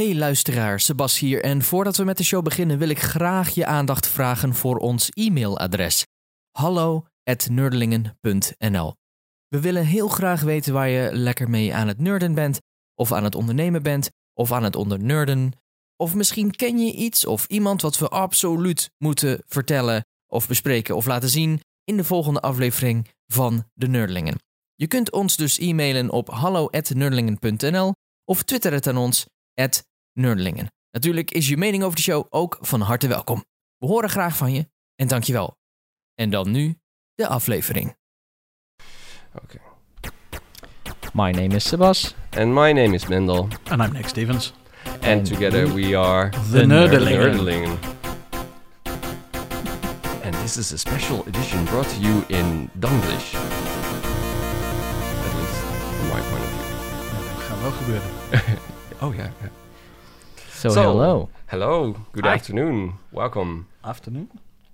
Hey luisteraar, Sebas hier en voordat we met de show beginnen wil ik graag je aandacht vragen voor ons e-mailadres. hallo@nerdelingen.nl. We willen heel graag weten waar je lekker mee aan het nerden bent, of aan het ondernemen bent, of aan het ondernerden. Of misschien ken je iets of iemand wat we absoluut moeten vertellen of bespreken of laten zien in de volgende aflevering van de Nerdelingen. Je kunt ons dus e-mailen op hallo@nerdelingen.nl of twitter het aan ons @nerdelingen. Natuurlijk is je mening over de show ook van harte welkom. We horen graag van je en dankjewel. En dan nu de aflevering. Okay. My name is Sebas. And my name is Mendel. And I'm Nick Stevens. And, And together we are The Nerdelingen. Nerdelingen. And this is a special edition brought to you in Danglish. At least from my point of view. Dat gaat wel gebeuren. Oh yeah. yeah. So, So- hello. Hello. Good Hi. afternoon. Welcome. Afternoon?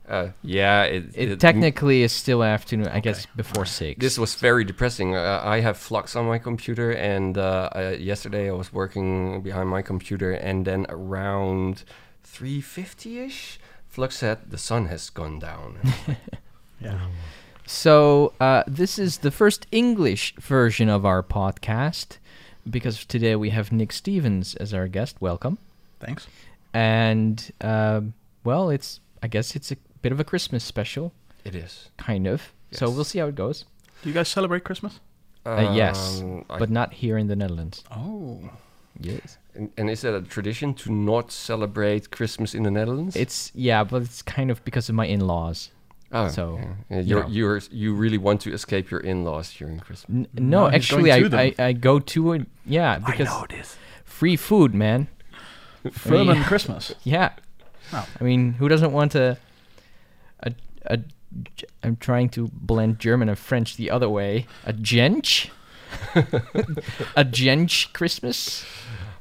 Uh, yeah. It, It it- technically is still afternoon, I guess before 6. This was very depressing. Uh, I have Flux on my computer, and uh, uh, yesterday I was working behind my computer, and then around 350-ish, Flux said the sun has gone down. Yeah. So, uh, this is the first English version of our podcast because today we have Nick Stevens as our guest. Welcome. Thanks. And, um, well, it's, I guess it's a bit of a Christmas special, it is. kind of. So, we'll see how it goes. Do you guys celebrate Christmas? Uh, yes, Um, I- But not here in the Netherlands. Oh. Yes. and, and is that a tradition to not celebrate Christmas in the Netherlands? It's, yeah, but it's kind of because of my in laws. oh, so, yeah. Yeah, you you're, know. you're you really want to escape your in-laws during Christmas. N- No, no, actually, I, I. I go to it. Yeah, because this. free food, man. Furman Christmas. Yeah. Oh. I mean, who doesn't want a, a, a, I'm trying to blend German and French the other way. A gench? a gench Christmas?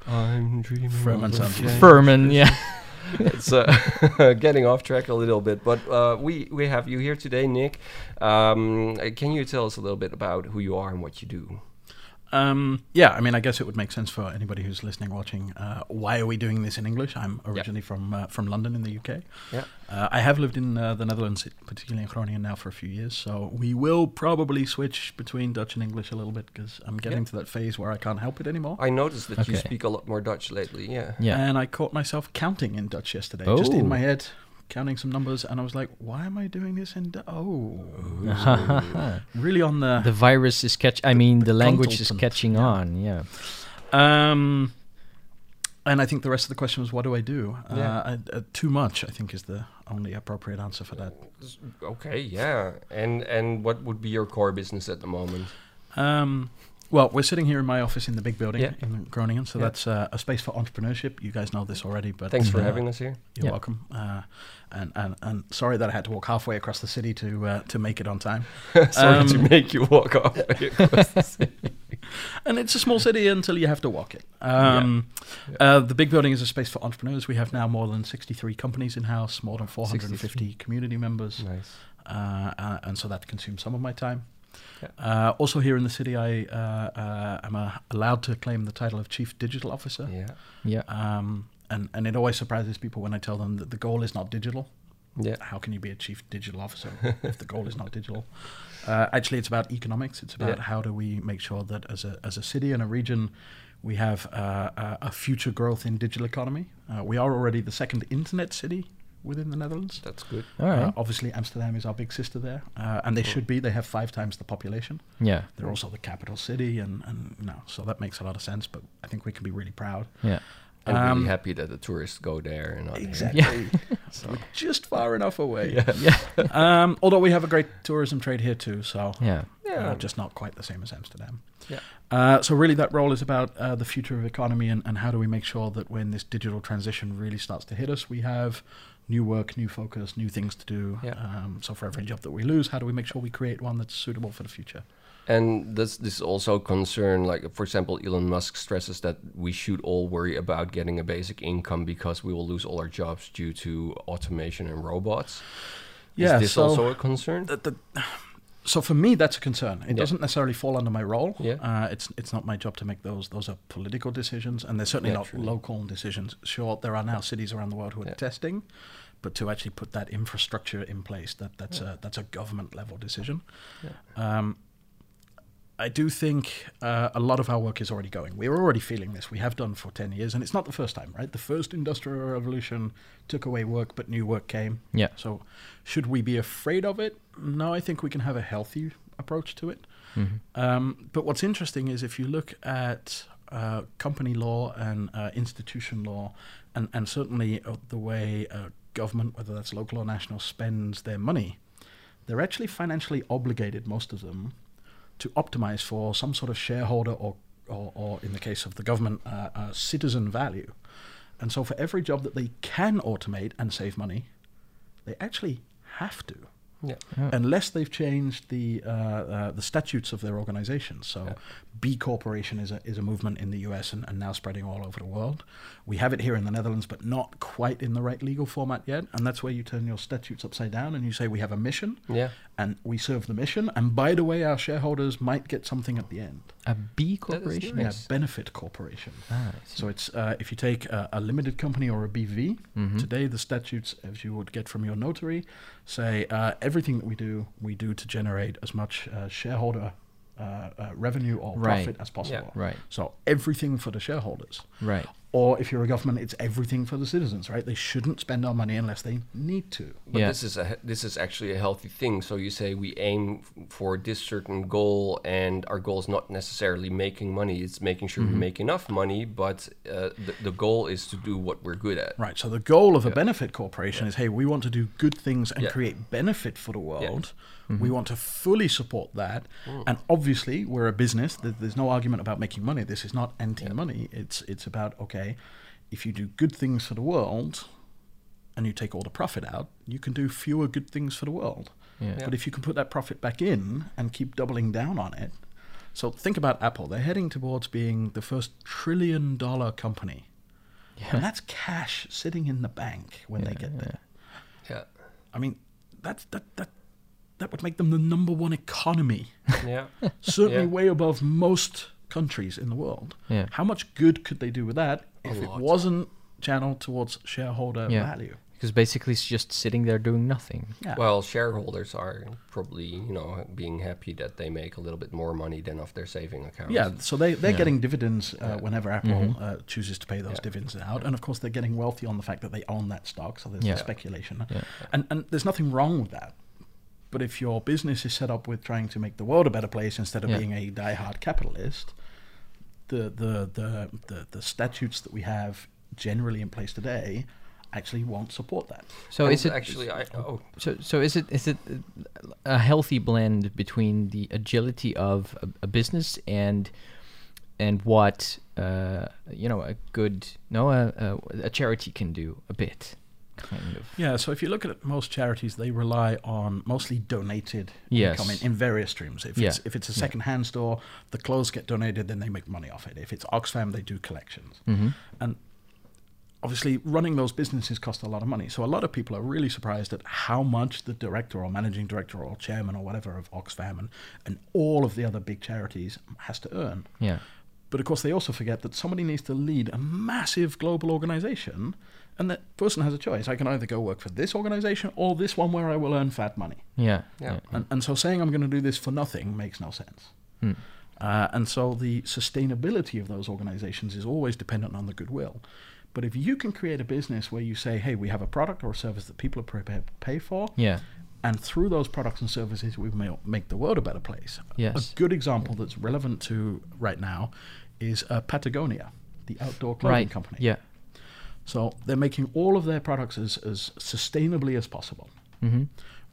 I'm dreaming. Furman of a sounds- Furman, yeah. it's uh, getting off track a little bit, but uh, we we have you here today, Nick. Um, can you tell us a little bit about who you are and what you do? Um, yeah, I mean, I guess it would make sense for anybody who's listening, watching. Uh, why are we doing this in English? I'm originally from uh, from London in the UK. Yeah. Uh, I have lived in uh, the Netherlands, particularly in Groningen, now for a few years. So we will probably switch between Dutch and English a little bit because I'm getting Yeah. to that phase where I can't help it anymore. I noticed that you speak a lot more Dutch lately. Yeah. Yeah. And I caught myself counting in Dutch yesterday, just Oh. in my head, counting some numbers, and I was like, "Why am I doing this And Du- oh, really on the." the virus is catch. I mean, the, the language is catching yeah. on. Yeah. um, and I think the rest of the question was, "What do I do?" Yeah. Uh, I, uh, too much, I think, is the only appropriate answer for that. Okay. Yeah. And and what would be your core business at the moment? Um, well, we're sitting here in my office in the big building Yeah. in Groningen, so Yeah. that's uh, a space for entrepreneurship. You guys know this already, but Thanks for uh, having us here. You're Yeah. welcome. Uh, and, and and sorry that I had to walk halfway across the city to uh, to make it on time. Sorry to Um, make you walk halfway off. And it's a small city until you have to walk it. Um, Uh, the big building is a space for entrepreneurs. We have now more than 63 companies in house, more than 450 community members, nice. uh, uh, and so that consumes some of my time. Yeah. Uh, also, here in the city, I uh, uh, am uh, allowed to claim the title of Chief Digital Officer. Yeah. Yeah. Um, and, and it always surprises people when I tell them that the goal is not digital. Yeah. How can you be a chief digital officer if the goal is not digital? Uh, actually, it's about economics. It's about Yeah. how do we make sure that as a as a city and a region, we have uh, a, a future growth in digital economy. Uh, we are already the second internet city within the Netherlands. That's good. All right. Uh, obviously, Amsterdam is our big sister there, uh, and they should be. They have five times the population. yeah. They're also the capital city, and and you know, so that makes a lot of sense. But I think we can be really proud. Yeah. I'm Um, really happy that the tourists go there and not here. Exactly. So, We're just far enough away. yeah. Yeah. Um, although we have a great tourism trade here too, so Yeah. Yeah. uh, just not quite the same as Amsterdam. Yeah. Uh, so really, that role is about uh, the future of economy and, and how do we make sure that when this digital transition really starts to hit us, we have new work, new focus, new things to do. Yeah. Um, so for every job that we lose, how do we make sure we create one that's suitable for the future? And this this also a concern like for example Elon Musk stresses that we should all worry about getting a basic income because we will lose all our jobs due to automation and robots. Yeah, Is this so- also a concern? The, the, so for me, that's a concern. It Yeah. doesn't necessarily fall under my role. Yeah. Uh, it's it's not my job to make those. Those are political decisions, and they're certainly Yeah, not local decisions. Sure, there are now cities around the world who are testing, but to actually put that infrastructure in place, that that's a that's a government level decision. Um, I do think uh, a lot of our work is already going. We're already feeling this. We have done for 10 years, and it's not the first time, right? The first industrial revolution took away work, but new work came. Yeah. So, should we be afraid of it? No, I think we can have a healthy approach to it. Mhm. Um, but what's interesting is if you look at uh, company law and uh, institution law, and, and certainly uh, the way uh, government, whether that's local or national, spends their money, they're actually financially obligated, most of them, to optimize for some sort of shareholder or, or, or in the case of the government, uh, uh, citizen value. And so for every job that they can automate and save money, they actually have to Yeah. Unless they've changed the uh, uh, the statutes of their organization. So, Yeah. B Corporation is a is a movement in the U.S. and, and now spreading all over the world. We have it here in the Netherlands, but not quite in the right legal format yet. And that's where you turn your statutes upside down and you say we have a mission Yeah. and we serve the mission. And by the way, our shareholders might get something at the end. A B corporation? nice. Yeah, benefit corporation. Ah, So it's uh, if you take a, a limited company or a BV, Mhm. today the statutes, as you would get from your notary, say uh, everything that we do, we do to generate as much uh, shareholder uh, uh, revenue or Right. profit as possible. Right, So everything for the shareholders. right. Or if you're a government, it's everything for the citizens, right? They shouldn't spend our money unless they need to. But Yeah. this is a this is actually a healthy thing. So you say we aim for this certain goal, and our goal is not necessarily making money. It's making sure Mm-hmm. we make enough money. But uh, the, the goal is to do what we're good at. Right. So the goal of a benefit corporation is, hey, we want to do good things and Yeah. create benefit for the world. Mm-hmm. We want to fully support that. Mm. And obviously, we're a business. There's no argument about making money. This is not anti-money. It's it's about okay, if you do good things for the world, and you take all the profit out, you can do fewer good things for the world. Yeah. But if you can put that profit back in and keep doubling down on it, so think about Apple. They're heading towards being the first trillion dollar company. And that's cash sitting in the bank when they get yeah. there. Yeah. I mean, that's that that that would make them the number one economy, Yeah. certainly Yeah. way above most countries in the world. Yeah. How much good could they do with that A if it lot. wasn't channeled towards shareholder Yeah. value? Because basically it's just sitting there doing nothing. Yeah. Well, shareholders are probably you know being happy that they make a little bit more money than off their saving account. Yeah, so they, they're Yeah. getting dividends uh, Yeah. whenever Apple Mhm. uh, chooses to pay those Yeah. dividends out. And of course, they're getting wealthy on the fact that they own that stock. So there's Yeah. the speculation. Yeah. And, and there's nothing wrong with that. But if your business is set up with trying to make the world a better place instead of Yeah. being a diehard capitalist, the, the, the, the, the statutes that we have generally in place today actually won't support that. So And is it actually? I oh So, so is it is it a healthy blend between the agility of a, a business and and what uh, you know a good no a, a, a charity can do a bit kind of Yeah, so if you look at most charities, they rely on mostly donated Yes. income in, in various streams. If Yeah. it's if it's a Yeah. second-hand store, the clothes get donated, then they make money off it. If it's Oxfam, they do collections. hmm And obviously, running those businesses cost a lot of money. So a lot of people are really surprised at how much the director or managing director or chairman or whatever of Oxfam and, and all of the other big charities has to earn. yeah But of course, they also forget that somebody needs to lead a massive global organization, and that person has a choice. I can either go work for this organization or this one where I will earn fat money. yeah Yeah. yeah And, and so saying I'm going to do this for nothing makes no sense. Hmm. Uh, and so the sustainability of those organizations is always dependent on the goodwill. But if you can create a business where you say, hey, we have a product or a service that people are prepared to pay for, yeah and through those products and services, we may make the world a better place. Yes. A good example that's relevant to right now is uh, Patagonia, the outdoor clothing right company. yeah So they're making all of their products as, as sustainably as possible. hmm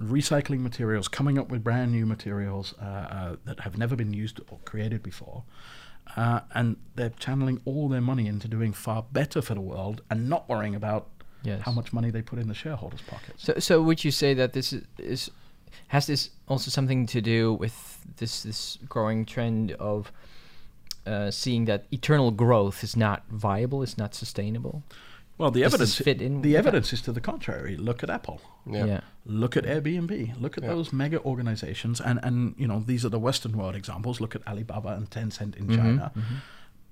Recycling materials, coming up with brand new materials uh, uh, that have never been used or created before. Uh, and they're channeling all their money into doing far better for the world and not worrying about yes how much money they put in the shareholders' pockets. So, so would you say that this is, is has this also something to do with this this growing trend of uh, seeing that eternal growth is not viable, is not sustainable? Well, the Does evidence fit in the evidence is to the contrary. Look at Apple. Yeah. Yeah. Look at Airbnb. Look at Yeah. those mega organizations, and and you know these are the Western world examples. Look at Alibaba and Tencent in Mhm, China, mhm.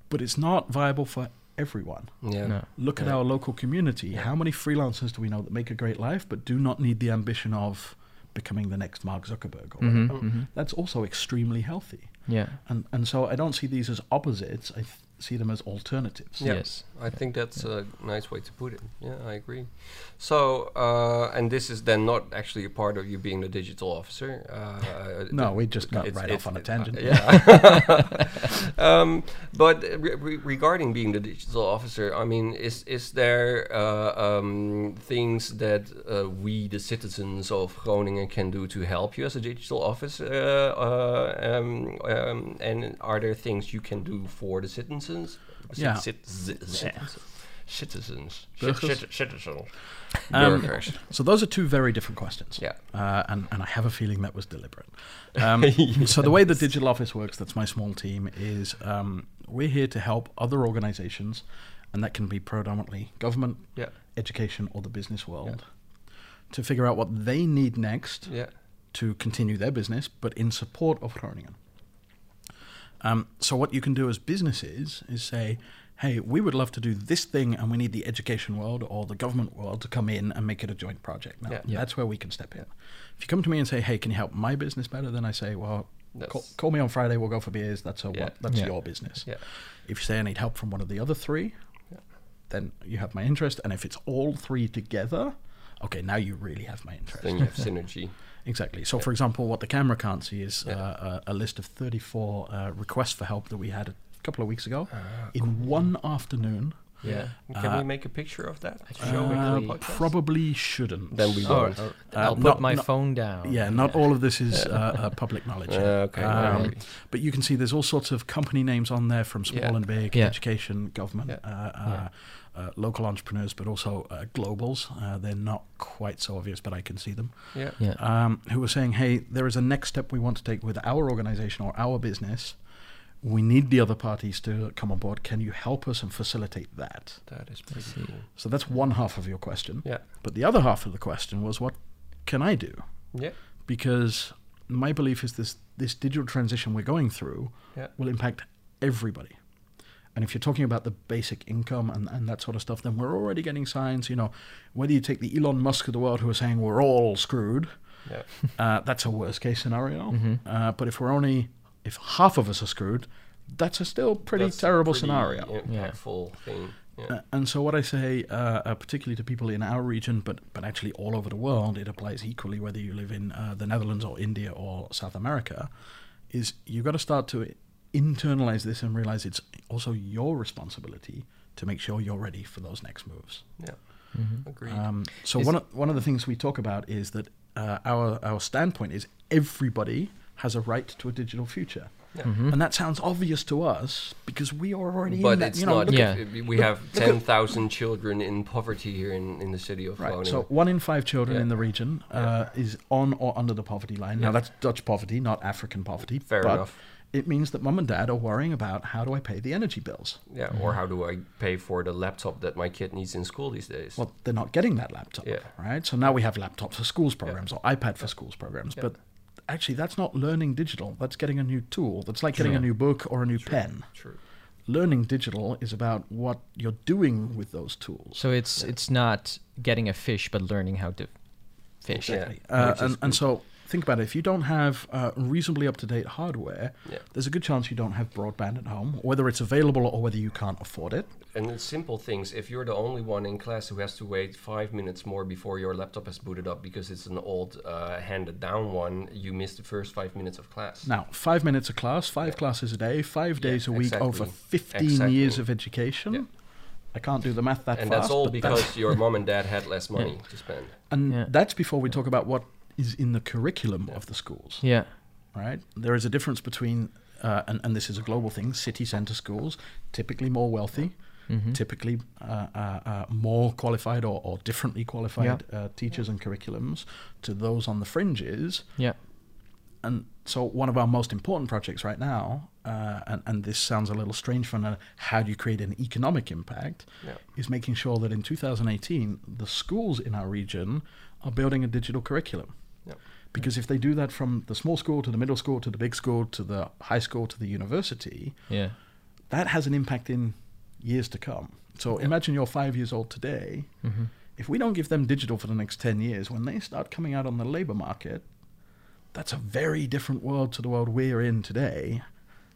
but it's not viable for everyone. Yeah. No. Look at our local community. Yeah. How many freelancers do we know that make a great life but do not need the ambition of becoming the next Mark Zuckerberg? Or Mhm, whatever? mhm. That's also extremely healthy. Yeah. And and so I don't see these as opposites. I th- see them as alternatives. Yeah. Yes. I think that's a nice way to put it. Yeah, I agree. So, uh, and this is then not actually a part of you being the digital officer. Uh, No, we just got right off on a tangent. uh, yeah. um, but re- re- regarding being the digital officer, I mean, is is there uh, um, things that uh, we, the citizens of Groningen, can do to help you as a digital officer? Uh, uh, um, um, and are there things you can do for the citizens? Yeah. Cit- cit- citizens. Citizens. Burgers? Citizens. Um, Burgers. So those are two very different questions. Yeah. Uh, and, and I have a feeling that was deliberate. Um, So the way the digital office works, that's my small team, is um, we're here to help other organizations, and that can be predominantly government, Yeah. education, or the business world, to figure out what they need next Yeah. to continue their business, but in support of Groningen. Um, so what you can do as businesses is say, hey, we would love to do this thing, and we need the education world or the government world to come in and make it a joint project. Now, Yeah. Yeah. that's where we can step in. If you come to me and say, hey, can you help my business better? Then I say, well, call, call me on Friday. We'll go for beers. That's a Yeah. what, that's Yeah. your business. Yeah. If you say I need help from one of the other three, Yeah. then you have my interest. And if it's all three together, okay, now you really have my interest. Then you have synergy. Exactly. So, for example, what the camera can't see is Yeah. uh, a, a list of 34 uh, requests for help that we had a couple of weeks ago Ah, in one afternoon. Yeah. Can we Uh, make a picture of that? to Uh, show it on the quickly. podcast? probably shouldn't. Then we won't. oh, Uh, I'll put not- my not- phone down. Yeah, not all of this is uh, uh, public knowledge. yet. Uh, okay. Um, no. But you can see there's all sorts of company names on there from small Yeah. and big, Yeah. education, government, Yeah. Uh, local entrepreneurs, but also uh, globals. Uh, they're not quite so obvious, but I can see them. yeah. Yeah. um, who were saying, hey, there is a next step we want to take with our organization or our business. We need the other parties to come on board. Can you help us and facilitate that? That is I pretty cool. So that's one half of your question. Yeah. But the other half of the question was, what can I do? Yeah. Because my belief is this this digital transition we're going through Yeah. will impact everybody. And if you're talking about the basic income and, and that sort of stuff, then we're already getting signs, you know, whether you take the Elon Musk of the world who are saying we're all screwed, Yeah. uh, that's a worst case scenario. Mhm. Uh, but if we're only, if half of us are screwed, that's a still pretty That's terrible pretty scenario. Impactful thing. Yeah. Uh, and so what I say, uh, uh, particularly to people in our region, but but actually all over the world, it applies equally whether you live in uh, the Netherlands or India or South America, is you've got to start to internalize this and realize it's also your responsibility to make sure you're ready for those next moves. yeah. Mhm. Agreed. Um, so Is- one of, one of the things we talk about is that uh, our our standpoint is everybody has a right to a digital future, yeah. Mhm. and that sounds obvious to us because we are already But in that. it's you know, not. Yeah. if- We have look 10,000 children in poverty here in, in the city of Right. Groningen. So one in five children Yeah. in the region uh, is on or under the poverty line. Now that's Dutch poverty, not African poverty. Fair but enough. It means that mom and dad are worrying about how do I pay the energy bills. Yeah. Or how do I pay for the laptop that my kid needs in school these days? Well, they're not getting that laptop, Yeah. right? So now we have laptops for schools programs or iPad for schools programs, Yeah. but actually that's not learning digital. That's getting a new tool. That's like getting a new book or a new True. pen. True. Learning digital is about what you're doing with those tools. So it's it's not getting a fish, but learning how to fish. Yeah. Exactly. Uh, and, and so think about it. If you don't have uh, reasonably up to date hardware, Yeah. there's a good chance you don't have broadband at home, whether it's available or whether you can't afford it. And it's simple things. If you're the only one in class who has to wait five minutes more before your laptop has booted up because it's an old uh, handed down one, you miss the first five minutes of class. Now, five minutes a class, five Yeah. classes a day, five Yeah, days a week over 15 Exactly. years of education. Yeah. I can't do the math that and fast. that's all but because your mom and dad had less money to spend. and Yeah. that's before we talk about what is in the curriculum of the schools. Yeah. right? There is a difference between, uh, and, and this is a global thing, city center schools, typically more wealthy, Mhm. typically uh, uh, uh, more qualified or, or differently qualified uh, teachers and curriculums to those on the fringes. Yeah. And so, one of our most important projects right now uh, and, and this sounds a little strange from a how do you create an economic impact, Yeah. is making sure that in 2018 the schools in our region are building a digital curriculum. Yeah. Because if they do that from the small school to the middle school to the big school to the high school to the university, Yeah. that has an impact in years to come. So Yeah. imagine you're five years old today. hmm If we don't give them digital for the next 10 years, when they start coming out on the labor market, that's a very different world to the world we're in today.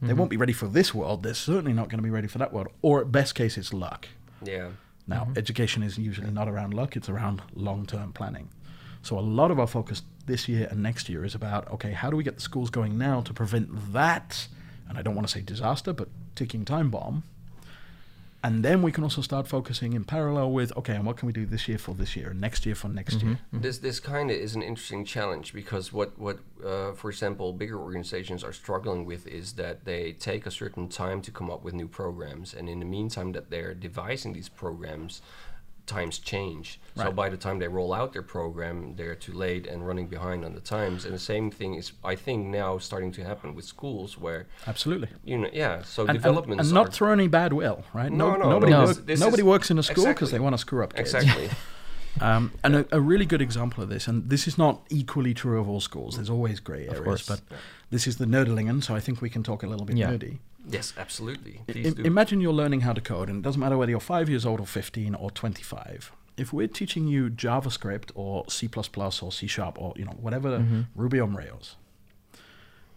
They Mhm. won't be ready for this world. They're certainly not going to be ready for that world. Or at best case, it's luck. Yeah. Now, Mhm. education is usually not around luck, it's around long term planning. So, a lot of our focus this year and next year is about okay, how do we get the schools going now to prevent that? And I don't want to say disaster, but ticking time bomb. And then we can also start focusing in parallel with okay, and what can we do this year for this year and next year for next year? Mhm. This this kind of is an interesting challenge because what what uh, for example bigger organizations are struggling with is that they take a certain time to come up with new programs, and in the meantime that they're devising these programs, times change. So by the time they roll out their program, they're too late and running behind on the times. And the same thing is I think now starting to happen with schools where Absolutely. you know yeah so And, and, developments and not through any bad will, right? No, no, nobody, no. work- This- this nobody is- works in a school because exactly. they want to screw up kids. exactly Um, and a, a really good example of this, and this is not equally true of all schools. There's always grey Of areas, course. but Yeah. this is the Nerdelingen, so I think we can talk a little bit Yeah. nerdy. Yes absolutely I- please im- do imagine you're learning how to code, and it doesn't matter whether you're five years old or 15 or 25. If we're teaching you JavaScript or C++ or C Sharp or you know whatever Mhm. Ruby on Rails,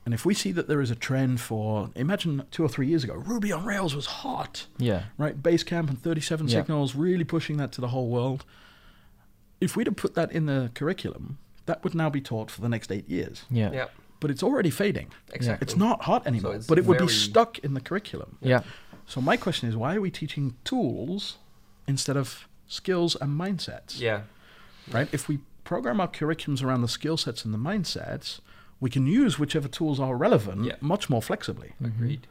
and if we see that there is a trend for, imagine two or three years ago, Ruby on Rails was hot. Yeah. right? Basecamp and 37 Yeah. Signals really pushing that to the whole world. If we'd have put that in the curriculum, that would now be taught for the next eight years. Yeah. yeah But it's already fading. exactly It's not hot anymore, it's but it would be stuck in the curriculum. Yeah. So my question is, why are we teaching tools instead of skills and mindsets? yeah Right? If we program our curriculums around the skill sets and the mindsets, we can use whichever tools are relevant Yeah. much more flexibly. agreed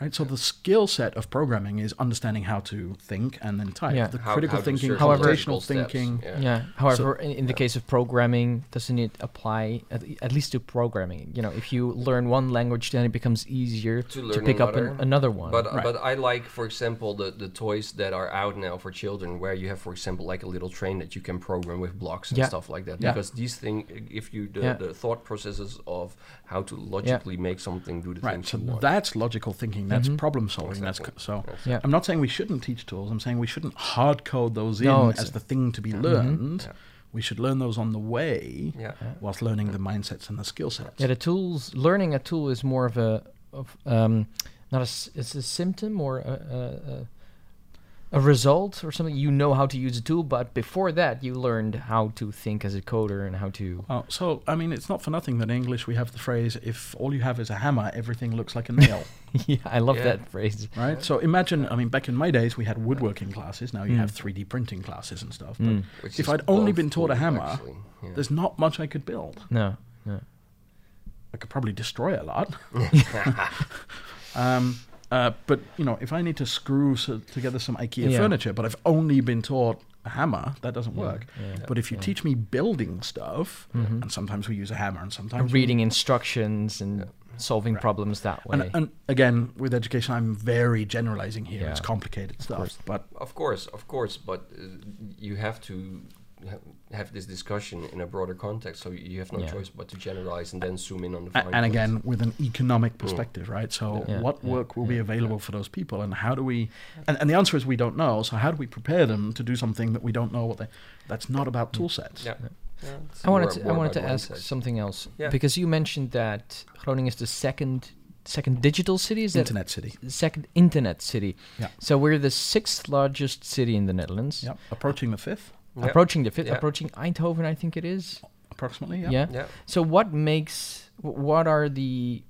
Right. So the skill set of programming is understanding how to think and then type. Yeah. The How- critical how thinking, computational thinking. yeah. Yeah. However, in, in the yeah. case of programming, doesn't it apply at, at least to programming? You know, if you learn one language, then it becomes easier To to, learn pick up another. an, another one. But Right. but I like, for example, the the toys that are out now for children, where you have, for example, like a little train that you can program with blocks and Yeah. stuff like that. Yeah. Because these things, if you the, Yeah. the thought processes of how to logically make something do the Right. things So you want. that's logical thinking. That's Mhm. problem solving. Exactly. That's co- so. Yeah. I'm not saying we shouldn't teach tools. I'm saying we shouldn't hard code those in No, it's- as the thing to be Yeah. learned. Yeah. We should learn those on the way yeah. whilst learning the mindsets and the skill sets. Yeah, the tools. Learning a tool is more of a of um, not a s- it's a symptom or a, a, a a result or something. You know how to use a tool, but before that, you learned how to think as a coder and how to. Oh, so I mean, it's not for nothing that in English we have the phrase "If all you have is a hammer, everything looks like a nail." yeah, I love Yeah. that phrase. right? So imagine, I mean, back in my days, we had woodworking classes. Now you Mm. have 3D printing classes and stuff. But Mm. If I'd only been taught a hammer, actually. Yeah. there's not much I could build. No, no. I could probably destroy a lot. um, uh, but you know, if I need to screw so, together some IKEA Yeah. furniture, but I've only been taught a hammer, that doesn't Yeah, work. yeah. But if you yeah. teach me building stuff, Mhm. and sometimes we use a hammer, and sometimes we- reading instructions and Yeah. solving Right. problems that way. and, and again, with education, I'm very generalizing here. Yeah. It's complicated stuff, course. but Of course, of course, but uh, you have to ha- have this discussion in a broader context. So you have no Yeah. choice but to generalize and then zoom in on the. A- and again with an economic mm. perspective right so Yeah. what Yeah. work will be Yeah. available for those people and how do we and, and the answer is we don't know so how do we prepare them to do something that we don't know what they that's not about mm. tool sets Yeah. Yeah, it's I wanted to, I wanted to ask mindset. something else Yeah. because you mentioned that Groningen is the second second digital city. Is that internet city second internet city? Yeah. So we're the sixth largest city in the Netherlands. yep approaching the fifth Yeah. Approaching the fifth, Yeah. approaching Eindhoven, I think it is. approximately yeah, Yeah. Yeah. So what makes what are the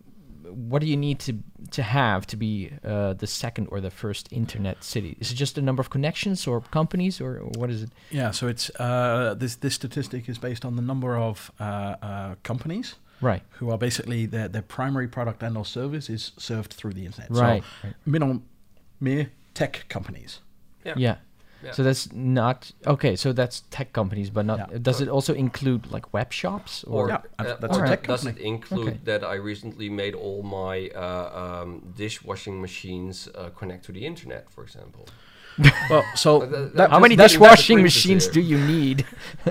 what do you need to to have to be uh, the second or the first internet city? Is it just the number of connections or companies or what is it? Yeah, so it's uh, this this statistic is based on the number of uh, uh, companies Right. who are basically their their primary product and or service is served through the internet Right. so right. middle mere tech companies Yeah. Yeah. Yeah. So that's not okay. So that's tech companies, but not. Yeah. Does it also include like web shops or? Or Yeah, uh, that's a or tech does it company. include Okay. that I recently made all my uh, um, dishwashing machines uh, connect to the internet, for example? Well, so that- that How many that- dishwashing machines do you need?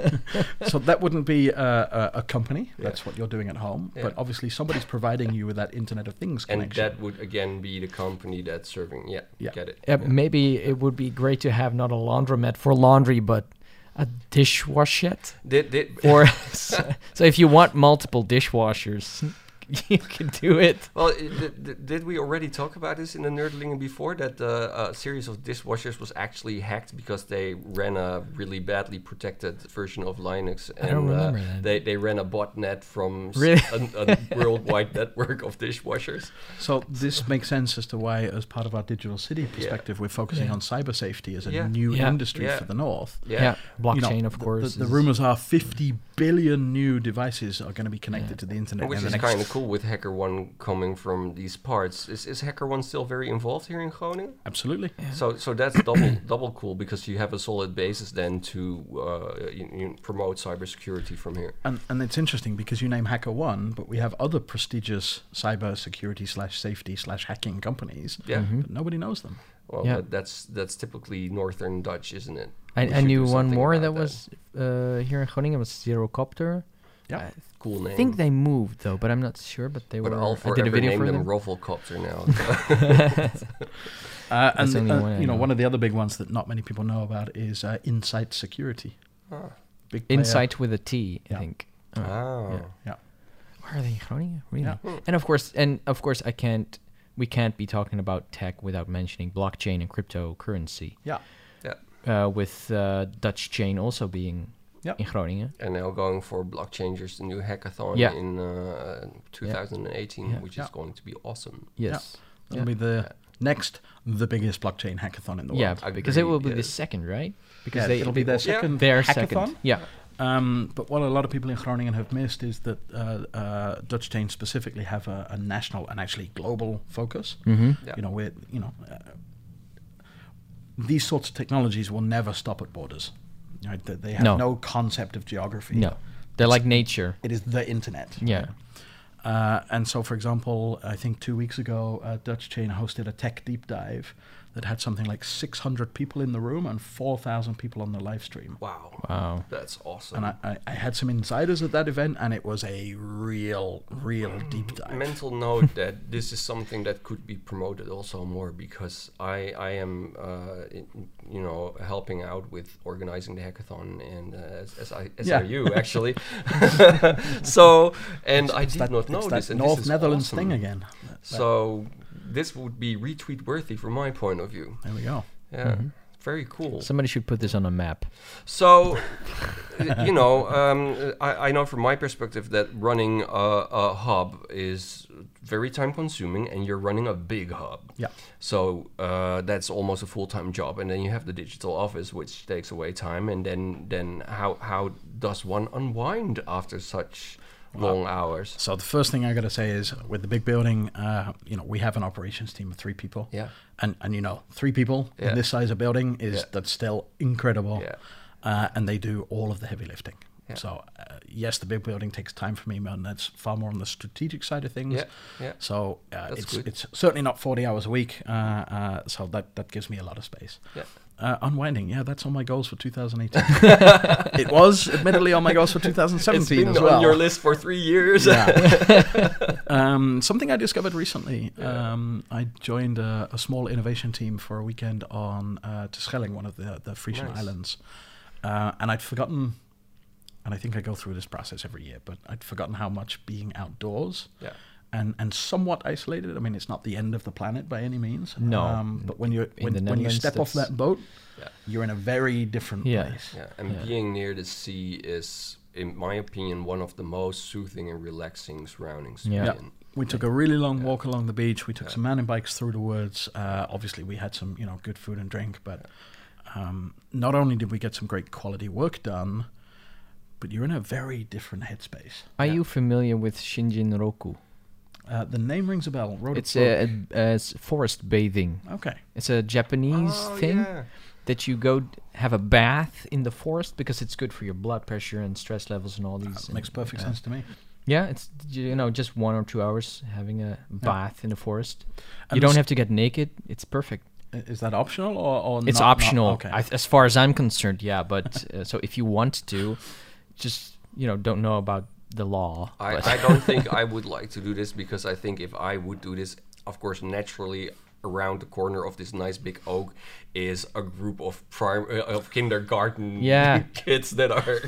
so that wouldn't be uh, a, a company. Yeah. That's what you're doing at home. Yeah. But obviously, somebody's providing you with that Internet of Things And that would again be the company that's serving. Yeah, Yeah. get it. Yeah, maybe it would be great to have not a laundromat for laundry, but a dishwashet. Did, did, Or so, so if you want multiple dishwashers, you can do it. well, i- did, did- did we already talk about this in the Nerdling before? That the uh, series of dishwashers was actually hacked because they ran a really badly protected version of Linux, and I don't uh, that. they they ran a botnet from Really? a, a worldwide network of dishwashers. So this makes sense as to why, as part of our digital city perspective, we're focusing Yeah. on cyber safety as a Yeah. new Yeah. industry Yeah. for the north. Yeah. Yeah, You blockchain, know, of course. The, the is- rumors are 50 billion new devices are going to be connected Yeah. to the internet. Which in the is next kind of cool with HackerOne coming from these parts. Is, is HackerOne still very involved here in Groningen? Absolutely. So so that's double double cool because you have a solid basis then to uh, you, you promote cybersecurity from here. And, and it's interesting because you name HackerOne, but we have other prestigious cybersecurity slash safety slash hacking companies, Yeah. Mhm. but nobody knows them. Well, Yeah. that, that's that's typically Northern Dutch, isn't it? I, We I knew one more about that was uh, here in Groningen was Zerocopter. Yeah. I cool name. think they moved though, but I'm not sure. But they but were. I'll I did a video name for them them. Rufflecopter now. Uh, and That's the the- uh, you know, know. one of the other big ones that not many people know about is uh, Insight Security. Ah. Big player. Insight with a T, I Yeah. think. Oh. oh. Yeah. Where are they? Really? Yeah. And of course, and of course, I can't. We can't be talking about tech without mentioning blockchain and cryptocurrency. Yeah. Uh, with uh, Dutch chain also being Yeah. in Groningen. And now going for Blockchangers, the new hackathon Yeah. in uh, 2018, Yeah. which Yeah. is going to be awesome. Yes. That'll be the next, the biggest blockchain hackathon in the world. Yeah, because it will be Agreed, the second, right? Because Yeah, they it'll be their Yeah. second their hackathon. second. Yeah. Um, but what a lot of people in Groningen have missed is that uh, uh, Dutch chains specifically have a, a national and actually global focus. Mm-hmm. Yeah. You know, we're, you know, uh, these sorts of technologies will never stop at borders. Right? They, they have No. no. concept of geography. No, they're like nature. It is the internet. Yeah. Uh, and so, for example, I think two weeks ago, a Dutch chain hosted a tech deep dive that had something like 600 people in the room and 4,000 people on the live stream. Wow. Wow. That's awesome. And I, I, I had some insiders at that event, and it was a real, real deep dive. mental note that this is something that could be promoted also more because I I am uh, in, you know helping out with organizing the hackathon and uh, as, as I as Yeah. are you actually. so and I It's did that, not know it's this. that and North this is Netherlands awesome. thing again. That- So this would be retweet worthy from my point of view. there we go. Yeah. Mhm. Very cool. Somebody should put this on a map. So, you know, um, I, I know from my perspective that running a, a hub is very time consuming and you're running a big hub. Yeah. So uh, that's almost a full time job. And then you have the digital office, which takes away time. And then, then how, how does one unwind after such long hours? So the first thing I got to say is, with the big building, uh, you know, we have an operations team of three people. Yeah. And and you know, three people Yeah. in this size of building is Yeah. that's still incredible. Yeah. Uh, and they do all of the heavy lifting. Yeah. So uh, yes, the big building takes time for me, and that's far more on the strategic side of things. Yeah. Yeah. So uh, it's good. it's certainly not forty hours a week. Uh, uh, so that that gives me a lot of space. Yeah. Uh, unwinding, yeah, that's on my goals for 2018. it was admittedly on my goals for 2017 It's been as on your list for three years. Yeah. um, something I discovered recently. Um, I joined a, a small innovation team for a weekend on uh, Terschelling, one of the the Frisian Nice. islands, uh, and I'd forgotten. And I think I go through this process every year, but I'd forgotten how much being outdoors Yeah. And and somewhat isolated. I mean, it's not the end of the planet by any means. No. um, but when you when, when you step off that boat, Yeah. you're in a very different Yeah. place. Yeah, and Yeah. being near the sea is, in my opinion, one of the most soothing and relaxing surroundings Yeah. Yeah. We took a really long Yeah. walk along the beach. We took Yeah. some mountain bikes through the woods. Uh, obviously, we had some, you know, good food and drink. But um, not only did we get some great quality work done, but you're in a very different headspace. Are Yeah. you familiar with Shinrin-yoku? Uh, the name rings a bell. Wrote It's book. a, a, a s- forest bathing. okay. It's a Japanese Oh, thing. yeah. that you go have a bath in the forest because it's good for your blood pressure and stress levels and all these. That makes and, perfect uh, sense to me. Yeah, it's you know just one or two hours having a bath in the forest. And you don't have to get naked. It's perfect. Is that optional or, or It's not- not- optional, okay. I, as far as I'm concerned. Yeah, but uh, so if you want to, just you know, don't know about the law. I, I don't think I would like to do this because I think if I would do this, of course, naturally around the corner of this nice big oak is a group of prime uh, of kindergarten Yeah. kids that are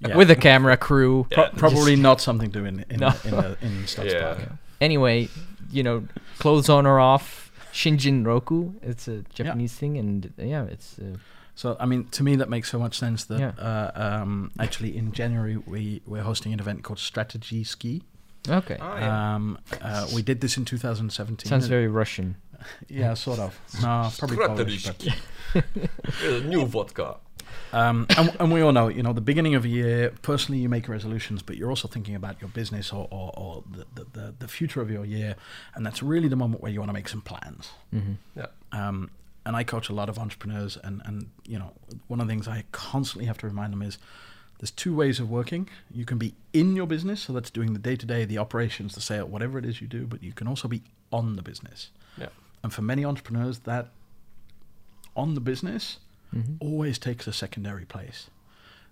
Yeah. with a camera crew. Pro- probably not something to in in No. in, the, in Stutz Yeah. Park. Anyway, you know, clothes on or off. Shinrin-yoku. It's a Japanese thing, and yeah, it's uh, So I mean, to me, that makes so much sense. That Yeah. uh, um, actually in January we we're hosting an event called Strategy Ski. okay. Oh, yeah. Um, uh, we did this in 2017. Sounds very Russian. yeah, sort of. No, probably Polish, but new vodka. Um, and, and we all know, you know, the beginning of a year, personally, you make resolutions, but you're also thinking about your business or, or, or the, the, the, the future of your year. And that's really the moment where you want to make some plans. hmm Yeah. Um, and I coach a lot of entrepreneurs, and, and, you know, one of the things I constantly have to remind them is there's two ways of working. You can be in your business, so that's doing the day to day, the operations, the sale, whatever it is you do, but you can also be on the business. Yeah. And for many entrepreneurs, that on the business hmm always takes a secondary place.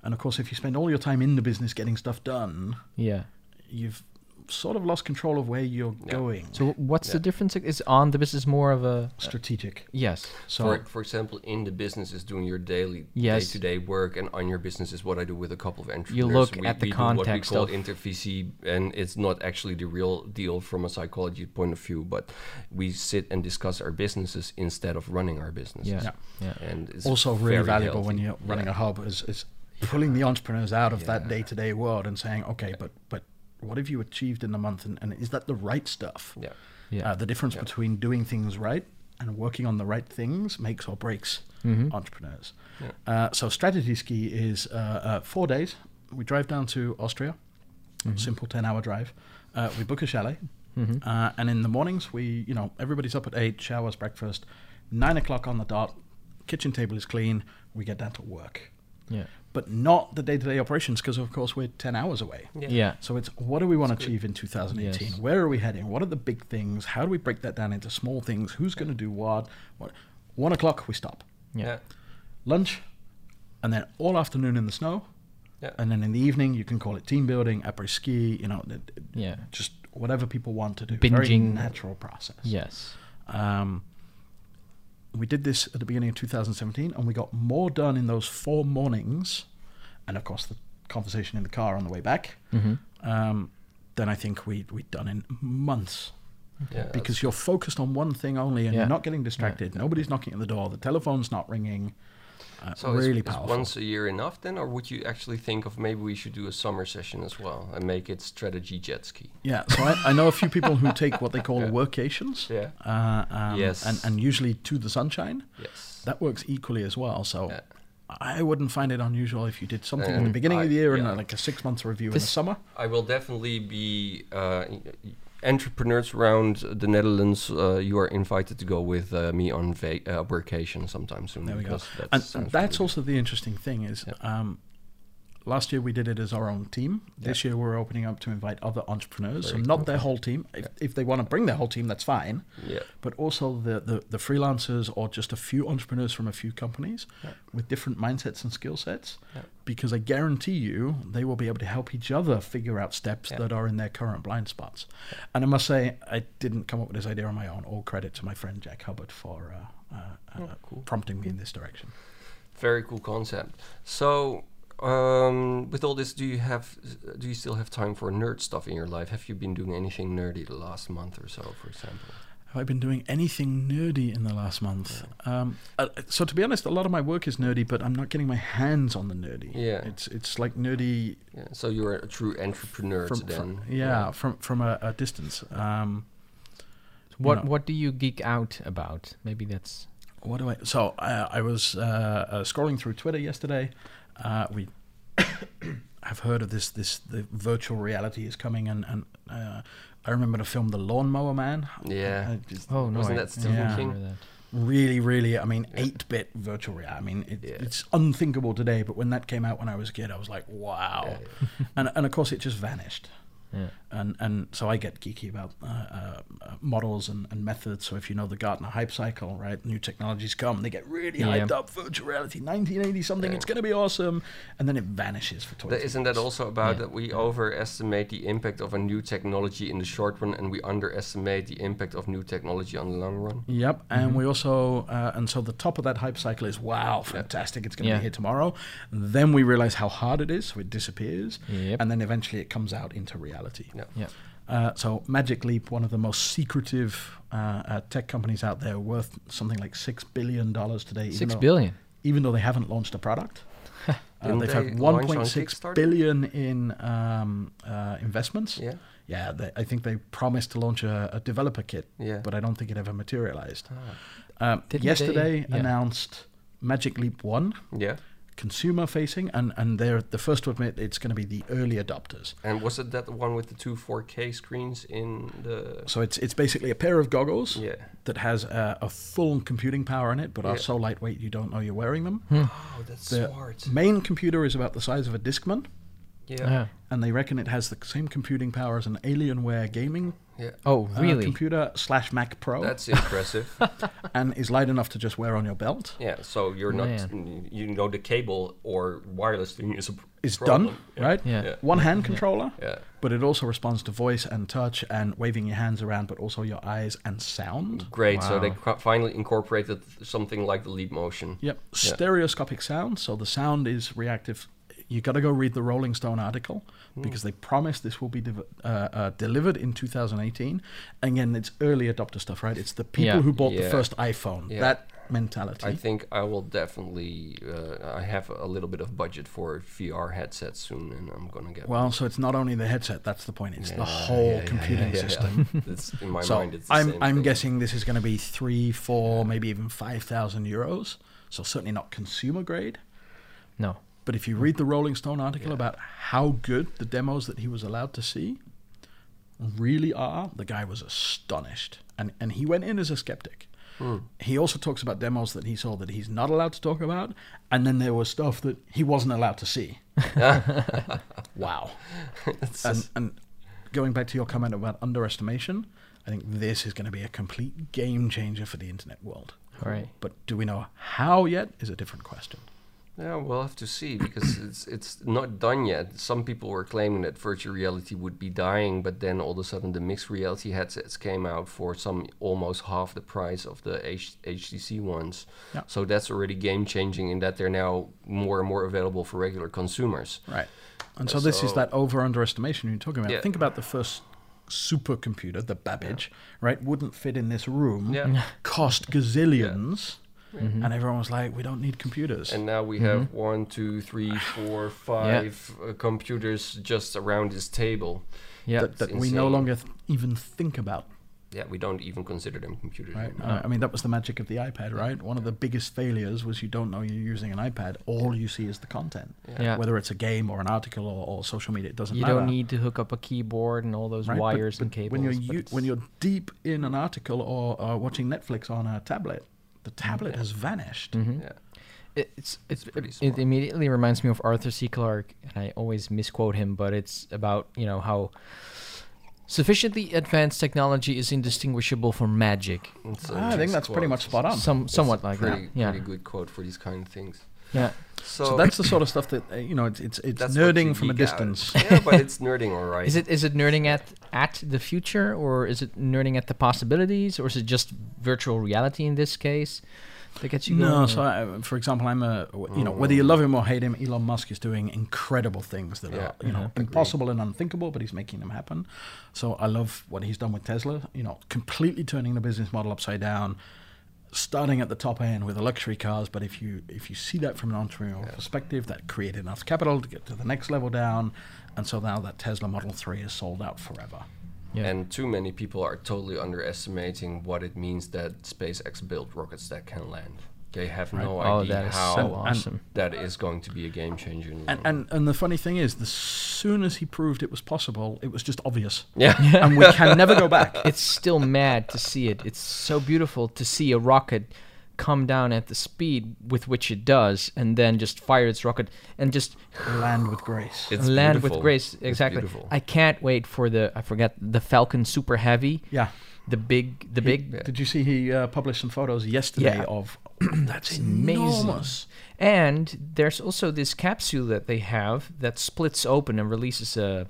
And of course, if you spend all your time in the business getting stuff done, Yeah. you've sort of lost control of where you're Yeah. going. So what's the difference? Is on the business more of a strategic. yes? So for, for example, in the business is doing your daily Yes. day-to-day work, and on your business is what I do with a couple of entrepreneurs. You look we, at the we do context what we call inter-VC, and it's not actually the real deal from a psychology point of view, but we sit and discuss our businesses instead of running our businesses. Yeah. Yeah. Yeah. And it's also really very valuable when you're running Yeah. a hub is, is pulling the entrepreneurs out of that day to day world and saying, okay, but but what have you achieved in the month, and, and is that the right stuff? Yeah. Yeah. Uh, the difference Yeah. between doing things right and working on the right things makes or breaks Mhm. entrepreneurs. Yeah. Uh, so strategy ski is uh, uh, four days. We drive down to Austria, Mhm. simple ten hour drive. Uh, we book a chalet, Mhm. uh, and in the mornings we, you know, everybody's up at eight, showers, breakfast, nine o'clock on the dot. Kitchen table is clean. We get down to work, Yeah. but not the day to day operations because, of course, we're ten hours away. Yeah. So it's what do we want to That's good. achieve in 2018? Yes. Where are we heading? What are the big things? How do we break that down into small things? Who's going to do what? what? One o'clock we stop. Yeah. Yeah. Lunch, and then all afternoon in the snow, Yeah. and then in the evening you can call it team building, après ski. You know, th- th- Yeah. just whatever people want to do. Very Binging. natural process. Yes. Um, we did this at the beginning of 2017, and we got more done in those four mornings, and of course the conversation in the car on the way back, hmm um, than I think we we'd done in months. Yeah, because you're focused on one thing only, and Yeah. you're not getting distracted. Nobody's knocking at the door. The telephone's not ringing. Uh, So really is, is once a year enough then, or would you actually think of maybe we should do a summer session as well and make it strategy jet ski? Yeah, so I, I know a few people who take what they call Yeah. workations. Yeah. Uh, um, Yes. And, and usually to the sunshine. Yes. That works equally as well. So Yeah. I wouldn't find it unusual if you did something in the beginning I- of the year and yeah. uh, like a six month review in the summer. I will definitely be uh, entrepreneurs around the Netherlands. Uh, you are invited to go with uh, me on va- uh, workation sometime soon. There we go. that And that's really also the interesting thing is Yeah. um, last year we did it as our own team. This year we're opening up to invite other entrepreneurs. Very so not cool. their whole team. If, if they want to bring their whole team, that's fine. Yeah. but also the, the, the freelancers or just a few entrepreneurs from a few companies Yeah. with different mindsets and skill sets. Yeah. Because I guarantee you, they will be able to help each other figure out steps Yeah. that are in their current blind spots. And I must say, I didn't come up with this idea on my own. All credit to my friend Jack Hubbard for uh, uh, uh, Oh, cool. prompting me in this direction. Very cool concept. So, um, with all this, do you have, do you still have time for nerd stuff in your life? Have you been doing anything nerdy the last month or so, for example? Have I been doing anything nerdy in the last month? Um, uh, so to be honest, a lot of my work is nerdy, but I'm not getting my hands on the nerdy. Yeah. it's it's like nerdy Yeah. So you're a true entrepreneur from, then. from yeah, from from a, a distance. Um, What know. What do you geek out about? Maybe that's what do I? So uh, I was uh, uh, scrolling through Twitter yesterday. Uh, we have heard of this. This the virtual reality is coming, and and uh, I remember the film The Lawnmower Man. Yeah. I just- oh no, Wasn't I- that Stephen Yeah. King? really, really, I mean, 8 bit virtual reality. I mean, it, Yeah. it's unthinkable today, but when that came out when I was a kid, I was like, wow. and, and of course, it just vanished. Yeah. And and so I get geeky about uh, uh, uh, models and, and methods. So if you know the Gartner hype cycle, right, new technologies come, they get really Yeah. hyped up. Virtual reality, 1980 something, it's going to be awesome, and then it vanishes for 20 That, isn't that also about Yeah. that we overestimate the impact of a new technology in the short run and we underestimate the impact of new technology on the long run? Yep, and we also uh, and so the top of that hype cycle is wow, fantastic, it's going to Yeah. be here tomorrow. Then we realize how hard it is, so it disappears, Yep. and then eventually it comes out into reality. Yeah. Yeah. Uh, so Magic Leap, one of the most secretive uh, uh, tech companies out there, worth something like six billion dollars today. even Six though- billion. even though they haven't launched a product. Uh, they've they had launch on 1.6 Kickstarter? billion in um, uh, investments. Yeah. Yeah, they, I think they promised to launch a, a developer kit, Yeah. but I don't think it ever materialized. Ah. Um, yesterday they- yeah. announced Magic Leap One, Yeah. Consumer facing, and and they're the first to admit it's going to be the early adopters. And was it that the one with the two 4K screens in the? So it's it's basically a pair of goggles Yeah. that has a, a full computing power in it, but are so lightweight you don't know you're wearing them. Hmm. Oh, that's The smart. main computer is about the size of a Discman. Yeah. Yeah. and they reckon it has the same computing power as an Alienware gaming Yeah. Oh, uh, really? computer slash Mac Pro, That's impressive. and is light enough to just wear on your belt. yeah. So you're not, Man. you know, the cable or wireless thing is a p- It's problem. done, Yeah. right? Yeah. Yeah. One hand controller, Yeah. but it also responds to voice and touch and waving your hands around, but also your eyes and sound. Great. So they finally incorporated something like the Leap Motion. Yep, stereoscopic sound, so the sound is reactive. You got to go read the Rolling Stone article Hmm. because they promise this will be div- uh, uh, delivered in 2018. Again, it's early adopter stuff, right? It's the people Yeah. who bought the first iPhone. Yeah. That mentality. I think I will definitely. Uh, I have a little bit of budget for VR headsets soon, and I'm gonna get. Well, so it's not only the headset. That's the point. It's the Yeah, whole yeah, yeah, computing yeah, yeah. system. It's in my so mind. It's the I'm same I'm thing. guessing this is going to be three, four, maybe even five thousand euros. So certainly not consumer grade. No. But if you read the Rolling Stone article about how good the demos that he was allowed to see really are, the guy was astonished, and and he went in as a skeptic. Hmm. He also talks about demos that he saw that he's not allowed to talk about, and then there was stuff that he wasn't allowed to see. wow. And, and going back to your comment about underestimation, I think this is going to be a complete game changer for the internet world. All right. But do we know how yet is a different question. Yeah, we'll have to see because it's it's not done yet. Some people were claiming that virtual reality would be dying, but then all of a sudden the mixed reality headsets came out for some almost half the price of the H- HTC ones. Yeah. So that's already game changing in that they're now more and more available for regular consumers. Right. And so, uh, this is that over underestimation you're talking about. Yeah. Think about the first supercomputer, the Babbage, right? Wouldn't fit in this room, Yeah. cost gazillions. And everyone was like, we don't need computers. And now we have one, two, three, four, five uh, computers just around this table. Yeah. that that we no longer th- even think about. Yeah, we don't even consider them computers. Right. anymore. Uh, I mean, that was the magic of the iPad, right? One of the biggest failures was you don't know you're using an iPad. All you see is the content. Yeah. Whether it's a game or an article or, or social media, it doesn't You matter. You don't need to hook up a keyboard and all those right? Wires but and cables. When you're but u- when you're deep in an article or uh, watching Netflix on a tablet, the tablet has vanished. Mhm. Yeah. It- it's it's pretty it, immediately reminds me of Arthur C. Clarke, and I always misquote him, but it's about you know how sufficiently advanced technology is indistinguishable from magic. Ah, I think nice that's pretty much spot on. Some somewhat like pretty, that. Yeah, pretty good quote for these kind of things. Yeah. So, So that's the sort of stuff that uh, you know. It's it's, it's that's what you nerding from a geek out. distance. yeah, but it's nerding, all right. Is it is it nerding at at the future, or is it nerding at the possibilities, or is it just virtual reality in this case that gets you No, going? so I, for example, I'm a you know whether you love him or hate him, Elon Musk is doing incredible things that Yeah, are you know mhm. impossible and unthinkable, but he's making them happen. So I love what he's done with Tesla. You know, completely turning the business model upside down, starting at the top end with the luxury cars. But if you if you see that from an entrepreneurial perspective, that created enough capital to get to the next level down, and so now that Tesla Model Three is sold out forever. yeah. And too many people are totally underestimating what it means that SpaceX built rockets that can land. They have Right. no Oh, idea that is how so awesome. that is going to be a game changer. In the And, and and the funny thing is, as soon as he proved it was possible, it was just obvious, yeah. and we can never go back. it's still mad to see it. It's so beautiful to see a rocket come down at the speed with which it does, and then just fire its rocket and just Land with grace. It's land with grace. Exactly. I can't wait for the I forget the Falcon Super Heavy, yeah. the big the He- big Did you see he uh, published some photos yesterday Yeah. of? that's amazing. enormous. And there's also this capsule that they have that splits open and releases a,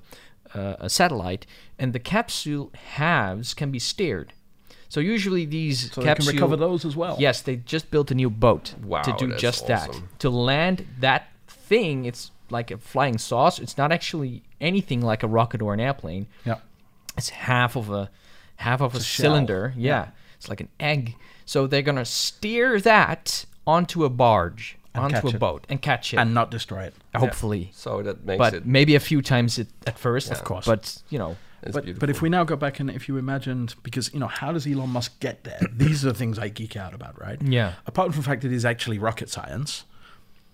a, a satellite, and the capsule halves can be steered. So usually these So they can recover those as well. yes, they just built a new boat Wow, to do that's just that. To land that thing, it's like a flying saucer. It's not actually anything like a rocket or an airplane. Yeah. It's half of a half of a, a shell. cylinder. Yeah. It's like an egg. So they're gonna steer that onto a barge, And onto a it. boat, and catch it. And not destroy it. hopefully, So that makes but it. maybe a few times it, at first, Of course. But you know, It's but, beautiful. but if we now go back and if you imagined, because, you know, how does Elon Musk get there? These are the things I geek out about, right? yeah, Apart from the fact that it is actually rocket science.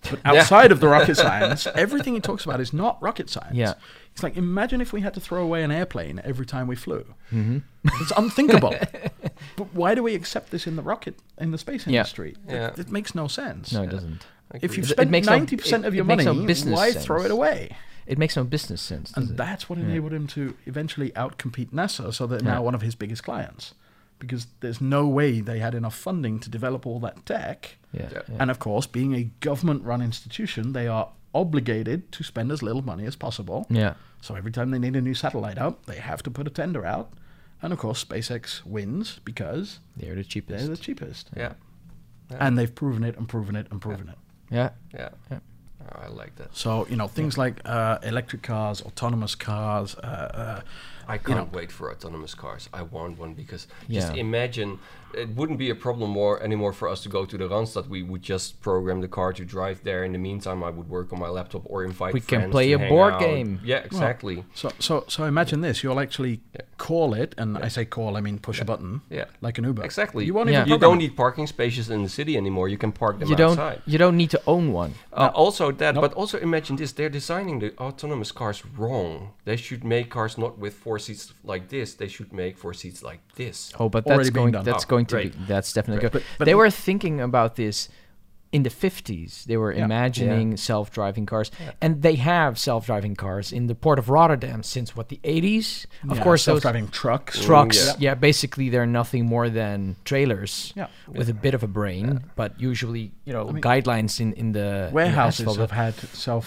But outside of the rocket science, everything he talks about is not rocket science. Yeah. It's like, imagine if we had to throw away an airplane every time we flew. Mm-hmm. It's unthinkable. but why do we accept this in the rocket, in the space industry? Yeah. It, it makes no sense. no, it doesn't. If you've It- it spent 90% it- of your money, no business why sense. throw it away? It makes no business sense. And it? that's what enabled him to eventually outcompete NASA, so they're Yeah. now one of his biggest clients. Because there's no way they had enough funding to develop all that tech. yeah, Yeah. yeah. And of course, being a government run institution, they are obligated to spend as little money as possible. yeah. So every time they need a new satellite out, they have to put a tender out. And of course, SpaceX wins because They're the cheapest. they're the cheapest. yeah. And they've proven it and proven it and proven it. yeah, Yeah. Yeah. Oh, I like that. So, you know, things like uh, electric cars, autonomous cars, uh, uh, I can't know- wait for autonomous cars. I want one because just Yeah. imagine it wouldn't be a problem more anymore for us to go to the Randstad. We would just program the car to drive there. In the meantime, I would work on my laptop or invite We can play to a board out. game. Yeah, exactly. So, so, so imagine this: you'll actually Yeah. call it, and I say call, I mean push a button, Yeah. like an Uber. Exactly. You won't Yeah. even. You don't need parking spaces in the city anymore. You can park them you don't. outside. You don't need to own one. Uh, also that, Nope. but also imagine this: they're designing the autonomous cars wrong. They should make cars not with four seats like this. They should make four seats like this. Oh, but Already that's being going. That's Oh, going to great. be. That's definitely Great. good. But- but they the- were thinking about this in the 50s. They were Yeah. imagining self-driving cars, and they have self-driving cars in the port of Rotterdam since what the 80s. Of Yeah, course, self-driving trucks. trucks. yeah. Yeah. basically they're nothing more than trailers. Yeah. With a bit of a brain, but usually, you know, mean, guidelines in in the in the Warehouses have had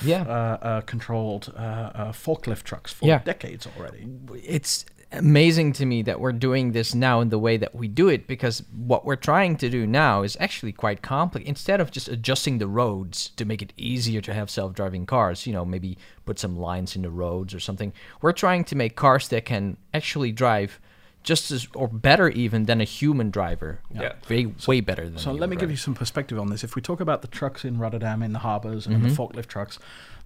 Yeah. self-controlled uh, uh, forklift trucks for Yeah. decades already. it's amazing to me that we're doing this now in the way that we do it because what we're trying to do now is actually quite complex instead of just adjusting the roads to make it easier to have self-driving cars you know maybe put some lines in the roads or something we're trying to make cars that can actually drive just as or better even than a human driver Yeah. way way better than So let me give you some perspective on this. If we talk about the trucks in Rotterdam, in the harbors, and the Mm-hmm. forklift trucks,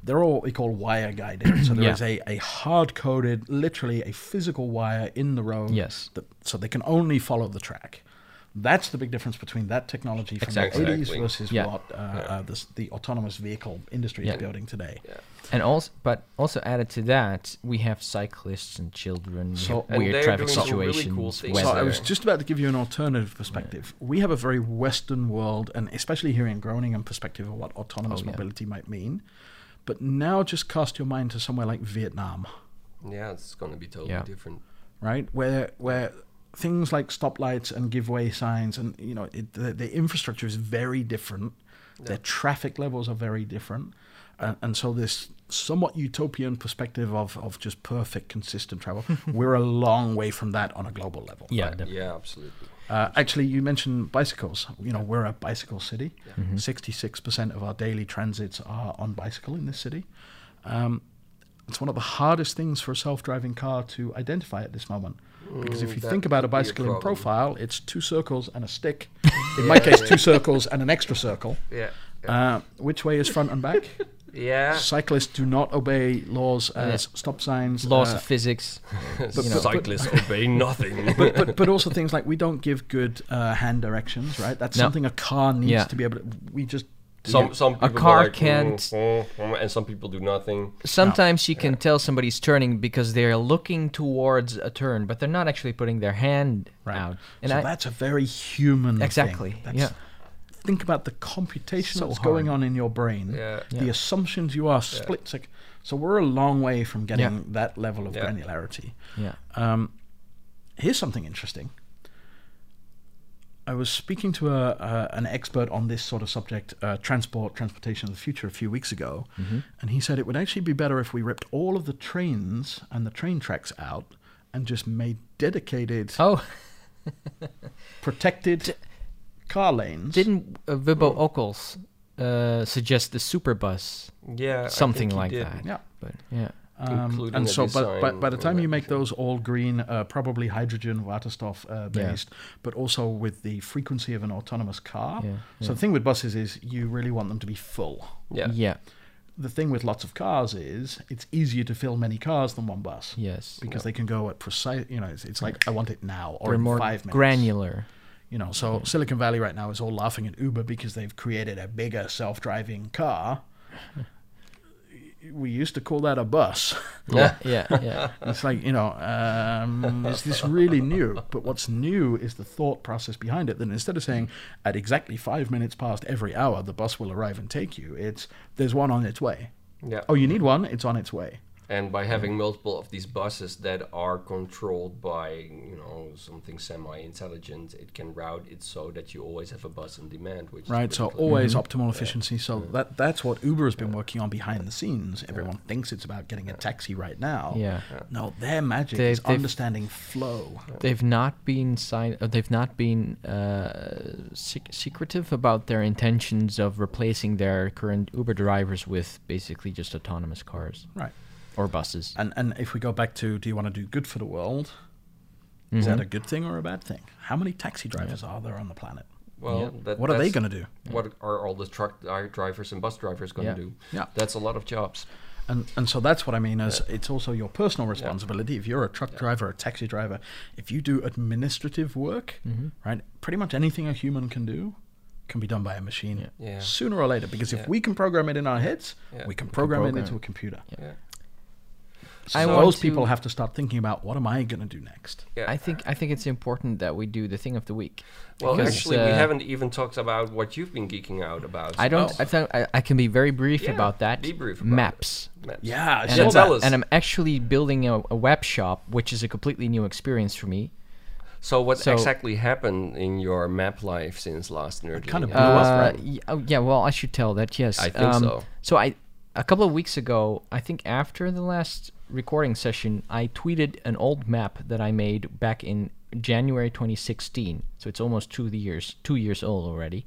they're all what we call wire guided. So there Yeah. is a, a hard coded, literally a physical wire in the road. Yes. That, so they can only follow the track. That's the big difference between that technology from Exactly. the 80s versus Yeah. what uh, uh, this, the autonomous vehicle industry Yeah. is building today. and also but also added to that we have cyclists and children So- have And weird traffic doing some really situations cool. So. I was just about to give you an alternative perspective. We have a very Western world, and especially here in Groningen, perspective of what autonomous Oh, yeah. mobility might mean. But now just cast your mind to somewhere like Vietnam, Yeah, it's going to be totally Yeah. different. right? Where where things like stoplights and give way signs, and you know, it, the, the infrastructure is very different. Yeah. Their traffic levels are very different, and, and so this somewhat utopian perspective of of just perfect, consistent travel. we're a long way from that on a global level. yeah Right. Yeah, absolutely. Uh, actually, you mentioned bicycles. You know, we're a bicycle city. Mm-hmm. 66% of our daily transits are on bicycle in this city. Um, it's one of the hardest things for a self-driving car to identify at this moment. Because if Mm, you that think about a could be a bicycle in profile, it's two circles and a stick. In my case, two circles and an extra circle. Yeah. Uh, which way is front and back? Yeah. Cyclists do not obey laws as stop signs. Laws uh, of physics. but- you know. Cyclists obey nothing. but, but but also things like we don't give good uh, hand directions, right? That's No. something a car needs Yeah. to be able to. We just some it. some people go car like, can't- "Mm, mm," and some people do nothing. Sometimes you can tell somebody's turning because they're looking towards a turn, but they're not actually putting their hand Right. out. And so I, that's a very human. thing. exactly. That's- Yeah. Think about the computation So that's hard. going on in your brain. Yeah. The Yeah. assumptions you are split sec. So we're a long way from getting Yeah. that level of Yeah. granularity. Yeah. Um, here's something interesting. I was speaking to a, uh, an expert on this sort of subject, uh, transport, transportation of the future, a few weeks ago, and he said it would actually be better if we ripped all of the trains and the train tracks out and just made dedicated, Oh, protected car lanes. didn't uh, Wubbo Ockels uh, suggest the superbus? Yeah. I Something think he like did. that. Yeah. But yeah. Um, and so, but, but by the time you make those all green, uh, probably hydrogen, Waterstoff uh, Yeah. based, but also with the frequency of an autonomous car. Yeah, So yeah. the thing with buses is you really want them to be full. Yeah. Yeah. The thing with lots of cars is it's easier to fill many cars than one bus Yes. because they can go at precise. You know, it's, it's like I want it now or They're in more five minutes. granular. You know, so Silicon Valley right now is all laughing at Uber because they've created a bigger self-driving car. We used to call that a bus. Yeah. yeah. Yeah. It's like, you know, um, is this really new? But what's new is the thought process behind it. That instead of saying at exactly five minutes past every hour the bus will arrive and take you, it's there's one on its way. Yeah. Oh, you need one? It's on its way. And by having multiple of these buses that are controlled by, you know, something semi-intelligent, it can route it so that you always have a bus in demand, which Right. pretty So clever. always optimal efficiency. So that that's what Uber has been working on behind the scenes. Everyone thinks it's about getting a taxi right now. Yeah. No, their magic They've- is they've- understanding flow. They've not been sign- uh, They've not been uh, sec- secretive about their intentions of replacing their current Uber drivers with basically just autonomous cars Right. Or buses. And and if we go back to do you want to do good for the world? Is that mm-hmm. a good thing or a bad thing? How many taxi drivers are there on the planet? Well, Yeah. that, What are they going to do? What are all the truck drivers and bus drivers going Yeah. to do? Yeah. That's a lot of jobs. And and so that's what I mean as it's also your personal responsibility. If you're a truck driver, a taxi driver, if you do administrative work, mm-hmm. right, pretty much anything a human can do can be done by a machine Yeah. sooner or later. Because if we can program it in our heads, Yeah. we can program, program it into it. a computer. Yeah. So I want those to- people have to start thinking about what am I going to do next? Yeah. I think I think it's important that we do the thing of the week. Well, because, actually, we uh, haven't even talked about what you've been geeking out about. I don't. Oh. I, thought I, I can be very brief Yeah, about that. debrief about Maps. Maps. Yeah, And, saw I'm, tell us. and I'm actually building a, a web shop, which is a completely new experience for me. So, what So- exactly happened in your map life since last nerd? kind of League? blew up, Uh, right? oh, yeah, well, I should tell that. Yes, I think so. So I, a couple of weeks ago, I think after the last recording session, I tweeted an old map that I made back in January 2016. So it's almost two years, two years old already.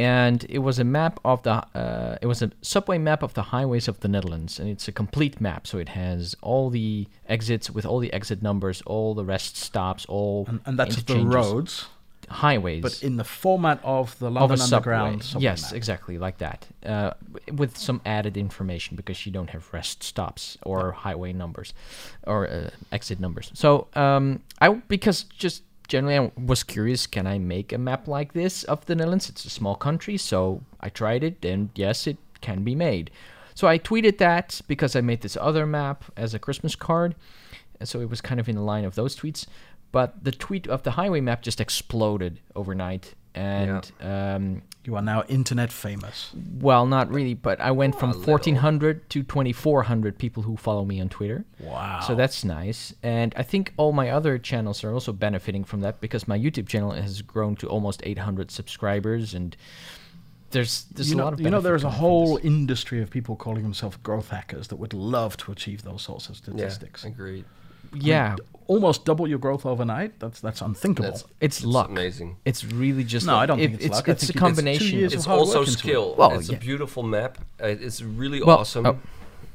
And it was a map of the, uh, it was a subway map of the highways of the Netherlands, and it's a complete map. So it has all the exits with all the exit numbers, all the rest stops, all And, and that's the roads, highways but in the format of the of London a. Underground. subway yes, map. exactly like that, uh, with some added information because you don't have rest stops or highway numbers or uh, exit numbers. So um, I because just generally I was curious, can I make a map like this of the Netherlands? It's a small country, so I tried it, and yes, it can be made. So I tweeted that because I made this other map as a Christmas card, and so it was kind of in the line of those tweets. But the tweet of the highway map just exploded overnight, and um, You are now internet famous. well, not really, but I went from a little. 1,400 to 2,400 people who follow me on Twitter. Wow. So that's nice. And I think all my other channels are also benefiting from that because my YouTube channel has grown to almost 800 subscribers. And there's, there's you a know, lot of you know, there's a whole this. industry of people calling themselves growth hackers that would love to achieve those sorts of Yeah, statistics. agreed. Yeah, Almost double your growth overnight. That's that's unthinkable. That's it's, luck. amazing. It's really just No, I don't if think it's it's, luck. I it's a combination. years It's of also work into it. skill. Well, it's yeah. a beautiful map. Uh, it's really Well, awesome. oh.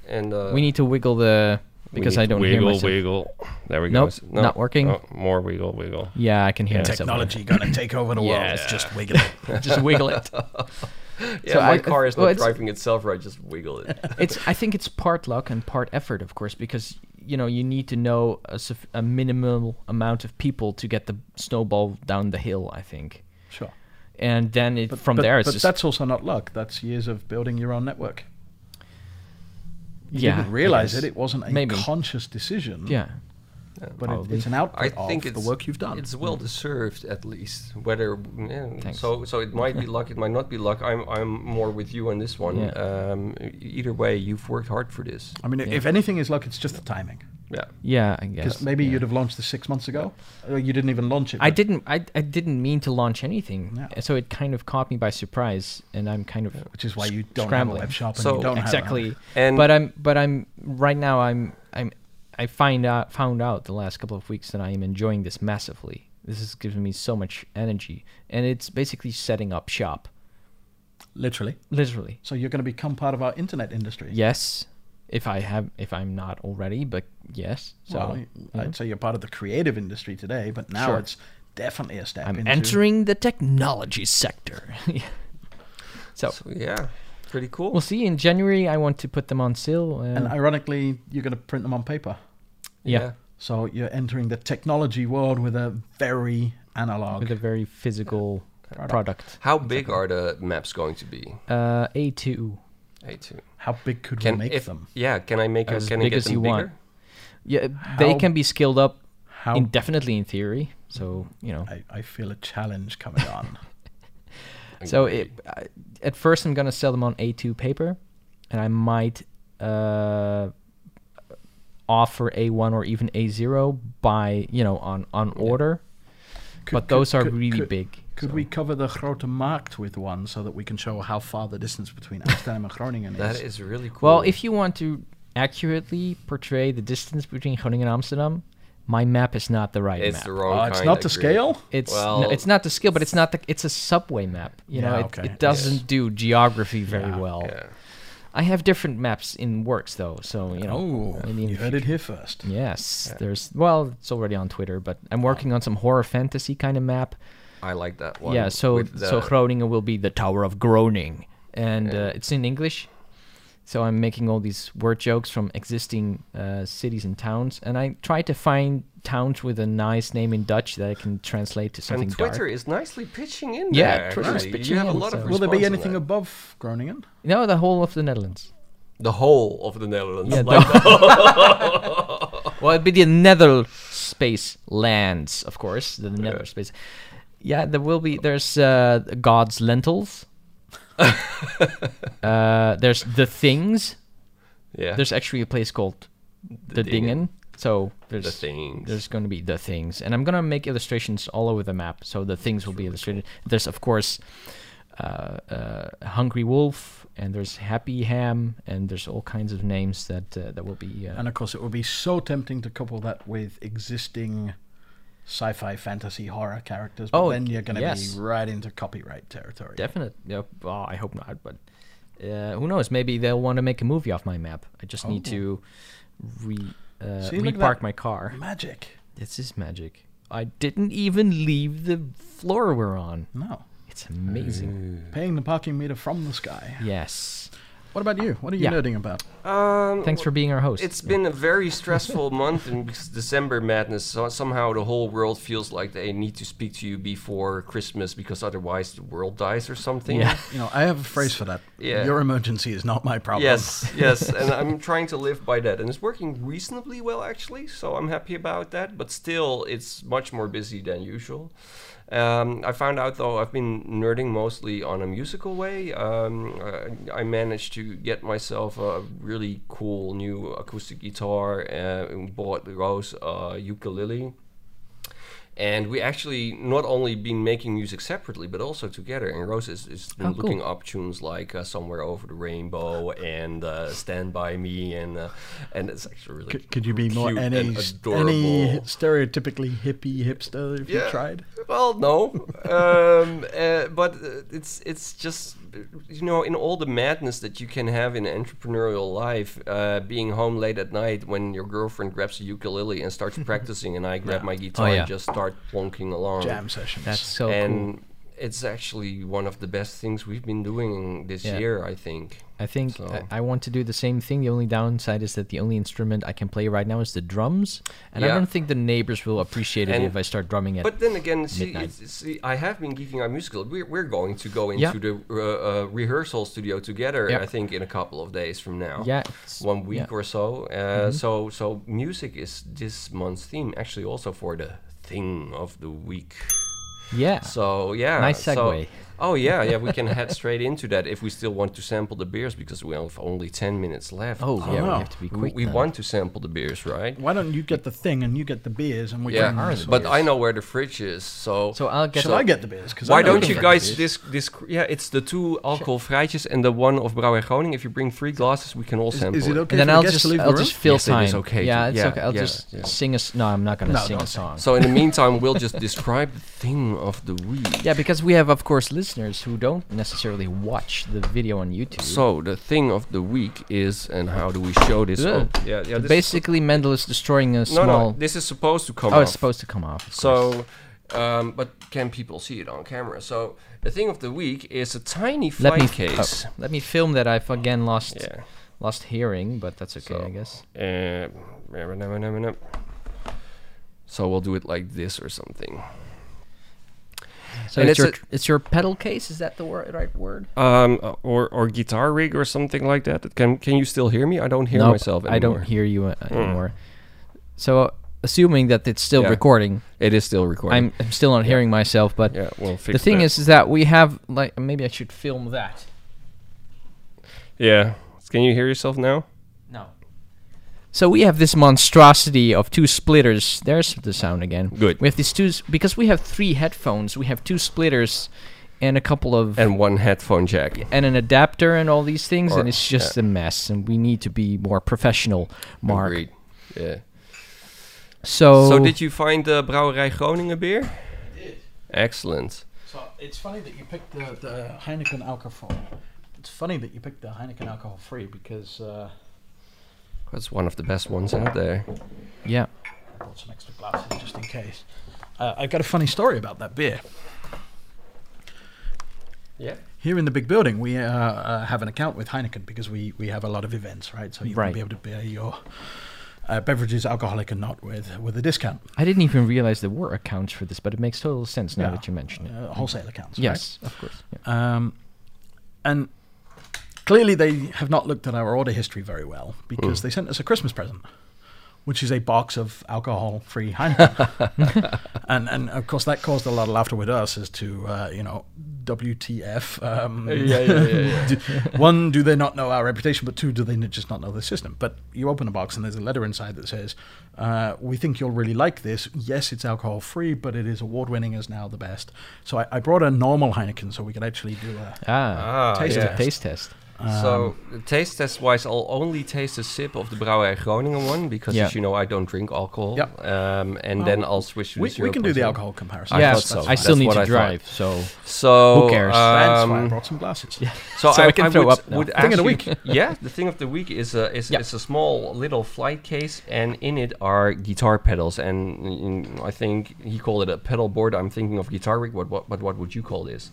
And uh, we need to wiggle the because I don't wiggle, hear myself. wiggle. There we go. Nope, go. not working. Oh, more wiggle, wiggle. Yeah, I can hear Yeah. myself. Technology gonna take over the world. It's Yeah. just wiggle it. just wiggle it. Yeah, So my I- car is well, not it's- driving itself, right? Just wiggle it. it's I think it's part luck and part effort, of course, because you know you need to know a, a minimal amount of people to get the snowball down the hill. I think, Sure. and then it, But, from but- there it's but just that's also not luck. That's years of building your own network. You yeah, didn't realize it. It wasn't a Maybe. conscious decision. Yeah, but it, it's an output I think of it's the work you've done. It's well deserved, at least. Whether yeah, so, so it might be luck, it might not be luck. I'm, I'm more with you on this one. Yeah. Um, either way, you've worked hard for this. I mean, Yeah. if anything is luck, it's just the timing. Yeah. yeah, I Because maybe yeah. you'd have launched this six months ago. Or you didn't even launch it. I didn't. I, I didn't mean to launch anything, Yeah. so it kind of caught me by surprise, and I'm kind of Which is why you don't Scrambling. have a web shop and So- you don't exactly. have And but I'm but I'm right now I'm I'm I find out found out the last couple of weeks that I am enjoying this massively. This is giving me so much energy, and it's basically setting up shop, literally. literally. So you're going to become part of our internet industry. Yes, if I have if I'm not already, but yes. So well, I'd know. say you're part of the creative industry today, but now Sure. it's definitely a step I'm into entering the technology sector. so so, yeah, pretty cool. we'll see in January. I want to put them on sale. Uh, And ironically, you're going to print them on paper. yeah, So you're entering the technology world with a very analog. with a very physical Product. product. How big are the maps going to be? Uh, A2. A2. How big could Can we make if, them? Yeah, can I make a, As can I big get as them you bigger? want. Yeah, they How- can be scaled up How indefinitely in theory. So you know. I, I feel a challenge coming on. So it, I, at first, I'm gonna sell them on A2 paper, and I might uh, offer A1 or even A0 by you know on on order. Could- but those could- are could- really could- big. Could so- we cover the Grote Markt with one so that we can show how far the distance between Amsterdam and Groningen is? that is? is really cool. Well, if you want to accurately portray the distance between Groningen and Amsterdam, my map is not the right it's map. the wrong Oh, it's kind not of to grid. scale? It's Well- no, it's not the skill, but it's not the. It's a subway map. You know, Yeah, it, okay. it doesn't Yes. do geography very Yeah, well. Yeah. I have different maps in works though, so you know. oh, in the you heard it here first. Yes, Yeah. there's well, it's already on Twitter, but I'm working on some horror fantasy kind of map. I like that one. yeah, so with so the- Groningen will be the Tower of Groning, and Yeah. uh, it's in English. So I'm making all these word jokes from existing uh, cities and towns, and I try to find towns with a nice name in Dutch that I can translate to something and Twitter dark. is nicely pitching in Yeah, there. Twitter is actually. pitching You have in, a lot of Will there be anything above Groningen? No, the whole of the Netherlands. The whole of the Netherlands. Yeah, like Well, it'd be the Nether space lands, of course, the Nether Yeah. space. Yeah, there will be. There's uh, God's lentils. uh, there's the things. yeah. There's actually a place called the, Dingen. So there's the things. there's going to be the things, and I'm going to make illustrations all over the map. So the things will be illustrated. There's of course uh, uh, Hungry Wolf, and there's Happy Ham, and there's all kinds of names that uh, that will be. Uh, And of course, it would be so tempting to couple that with existing sci-fi, fantasy, horror characters. But Oh, then you're going to yes. be right into copyright territory. Definitely. Yeah. Well, I hope not, but uh, who knows? Maybe they'll want to make a movie off my map. I just need Oh. to re uh, See, repark that. my car. Magic. This is magic. I didn't even leave the floor we're on. No. It's amazing. Paying the parking meter from the sky. Yes. What about you? What are you Yeah. nerding about? Um, Thanks for being our host. It's been a very stressful month in December madness. So somehow the whole world feels like they need to speak to you before Christmas because otherwise the world dies or something. Yeah. You know, I have a phrase for that. Yeah. Your emergency is not my problem. Yes, yes, and I'm trying to live by that, and it's working reasonably well actually. So I'm happy about that. But still, it's much more busy than usual. Um, I found out though I've been nerding mostly on a musical way. Um, I, I managed to get myself a really cool new acoustic guitar uh, and bought Rose a ukulele. And we actually not only been making music separately, but also together. And Rose has, has been Oh, cool. looking up tunes like uh, "Somewhere Over the Rainbow" and uh, "Stand by Me," and uh, and it's actually really Could, could you be more any and s- adorable. any stereotypically hippie hipster if you tried? Well, no, um, uh, but uh, it's it's just you know in all the madness that you can have in entrepreneurial life, uh, being home late at night when your girlfriend grabs a ukulele and starts practicing, and I grab my guitar Oh, yeah. and just start plonking along. Jam sessions. That's so and cool. It's actually one of the best things we've been doing this Yeah. year. I think. I think So- I, I want to do the same thing. The only downside is that the only instrument I can play right now is the drums, and I don't think the neighbors will appreciate it And- if I start drumming it. But then again, see, see, I have been geeking out musical. We're, we're going to go Yeah. into the uh, uh, rehearsal studio together. Yeah. I think in a couple of days from now. yeah, One week yeah. or so. Uh, Mhm. So so music is this month's theme. Actually, also for the thing of the week. Yeah. So yeah. nice so- segue. Oh yeah, yeah. We can head straight into that if we still want to sample the beers because we have only ten minutes left. oh, oh yeah, we have to be quick. we now. want to sample the beers, right? Why don't you get the thing and you get the beers and we yeah, can. but I know where the fridge is, so So I'll get. Shall I get the beers? 'Cause I Why know don't you guys this this yeah? It's the two alcohol vrijtjes and the one of Brouwer Groningen. If you bring three glasses, we can all Is, sample. is it okay and then I'll just to leave I'll just fill Yes, time. is okay Yeah, it's yeah, okay. I'll yeah, just yeah. sing a. s- No, I'm not gonna No, sing a song. So in the meantime, we'll just describe the thing of the week. yeah, because we have of course listeners who don't necessarily watch the video on YouTube. So the thing of the week is, and how do we show this? Yeah. Oh, yeah, yeah. This basically, Mendel is destroying a small. no. no, This is supposed to come oh, off. it's supposed to come off. of. So, um, but can people see it on camera? So the thing of the week is a tiny let flight me case. oh, let me film that I've again lost Yeah. lost hearing, but that's okay, So- I guess. Uh, so we'll do it like this or something. So And it's, it's your a- it's your pedal case. Is that the wor- right word? Um, uh, or or guitar rig or something like that. Can can you still hear me? I don't hear Nope, myself anymore. I don't hear you uh, Mm. anymore. So assuming that it's still Yeah. recording, It is still recording. I'm, I'm still not Yeah. hearing myself. But yeah, we'll the thing that. is, is that we have like maybe I should film that. yeah. Can you hear yourself now? No. So we have this monstrosity of two splitters. There's the sound again. Good. We have these two because we have three headphones. We have two splitters and a couple of And one headphone jack. and an adapter and all these things, Or- and it's just a mess. And we need to be more professional, Mark. Agreed. Yeah. So, So did you find the Brouwerij Groningen beer? I did. Excellent. So it's funny that you picked the, the Heineken alcohol. It's funny that you picked the Heineken alcohol free because uh, That's one of the best ones out there. yeah, I brought some extra glasses just in case. Uh, I've got a funny story about that beer. Yeah. Here in the big building, we uh, uh, have an account with Heineken because we, we have a lot of events, right? So you Right. want be able to buy your uh, beverages alcoholic and not with with a discount. I didn't even realize there were accounts for this, but it makes total sense now Yeah. that you mention it. Uh, wholesale accounts. right? yes, of course. Yeah. Um, and clearly, they have not looked at our order history very well because they sent us a Christmas present, which is a box of alcohol-free Heineken. and and of course, that caused a lot of laughter with us as to uh, you know WTF. Um, Yeah, yeah, yeah, do- one, do they not know our reputation? But two, do they just not know the system? But you open a box and there's a letter inside that says, uh, "We think you'll really like this. Yes, it's alcohol free, but it is award winning as now the best." So I, I brought a normal Heineken so we could actually do a. Ah, Taste yeah. a taste test. So taste test wise, I'll only taste a sip of the Brouwerij Groningen one because, Yeah. as you know, I don't drink alcohol. Yeah. Um, and Well, then I'll switch to We, we can do the alcohol comparison. I yeah, so. I That's still need to I thought. drive, so So Who cares? That's why I um, brought some glasses. yeah. So, So I can throw would, up now. would Thing of the week. yeah, the thing of the week is a is, Yeah. is a small little flight case, and in it are guitar pedals. And mm, I think he called it a pedal board. I'm thinking of guitar rig. What what but what would you call this?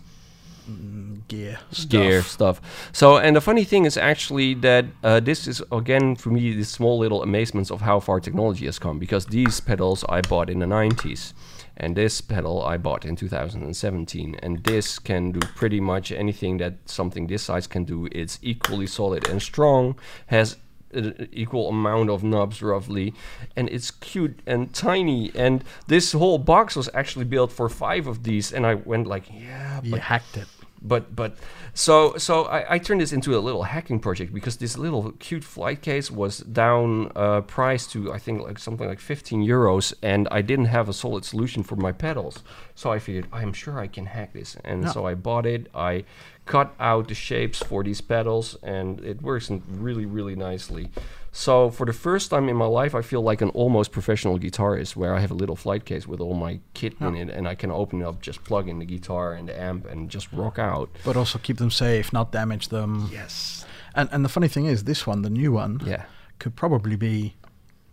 Gear. Gear stuff. stuff. So, and the funny thing is actually that uh, this is again for me this small little amazements of how far technology has come. Because these pedals I bought in the 90s, and this pedal I bought in 2017, and this can do pretty much anything that something this size can do. It's equally solid and strong. Has an equal amount of knobs roughly and it's cute and tiny and this whole box was actually built for five of these and i went like yeah You hacked it. But but so so I, I turned this into a little hacking project because this little cute flight case was down uh, price to I think like something like 15 euros and I didn't have a solid solution for my pedals. So I figured I'm sure I can hack this. And Yeah. so I bought it. I cut out the shapes for these pedals and it works really really nicely so for the first time in my life I feel like an almost professional guitarist where I have a little flight case with all my kit in it and I can open it up just plug in the guitar and the amp and just rock out But also keep them safe, not damage them. Yes. And and the funny thing is, this one, the new one, Yeah. could probably be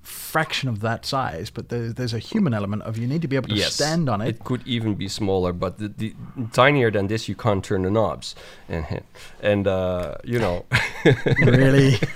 fraction of that size, but there's, there's a human element of you need to be able to Yes, stand on it. It could even be smaller, but the, the tinier than this, you can't turn the knobs, and and uh, you know, really.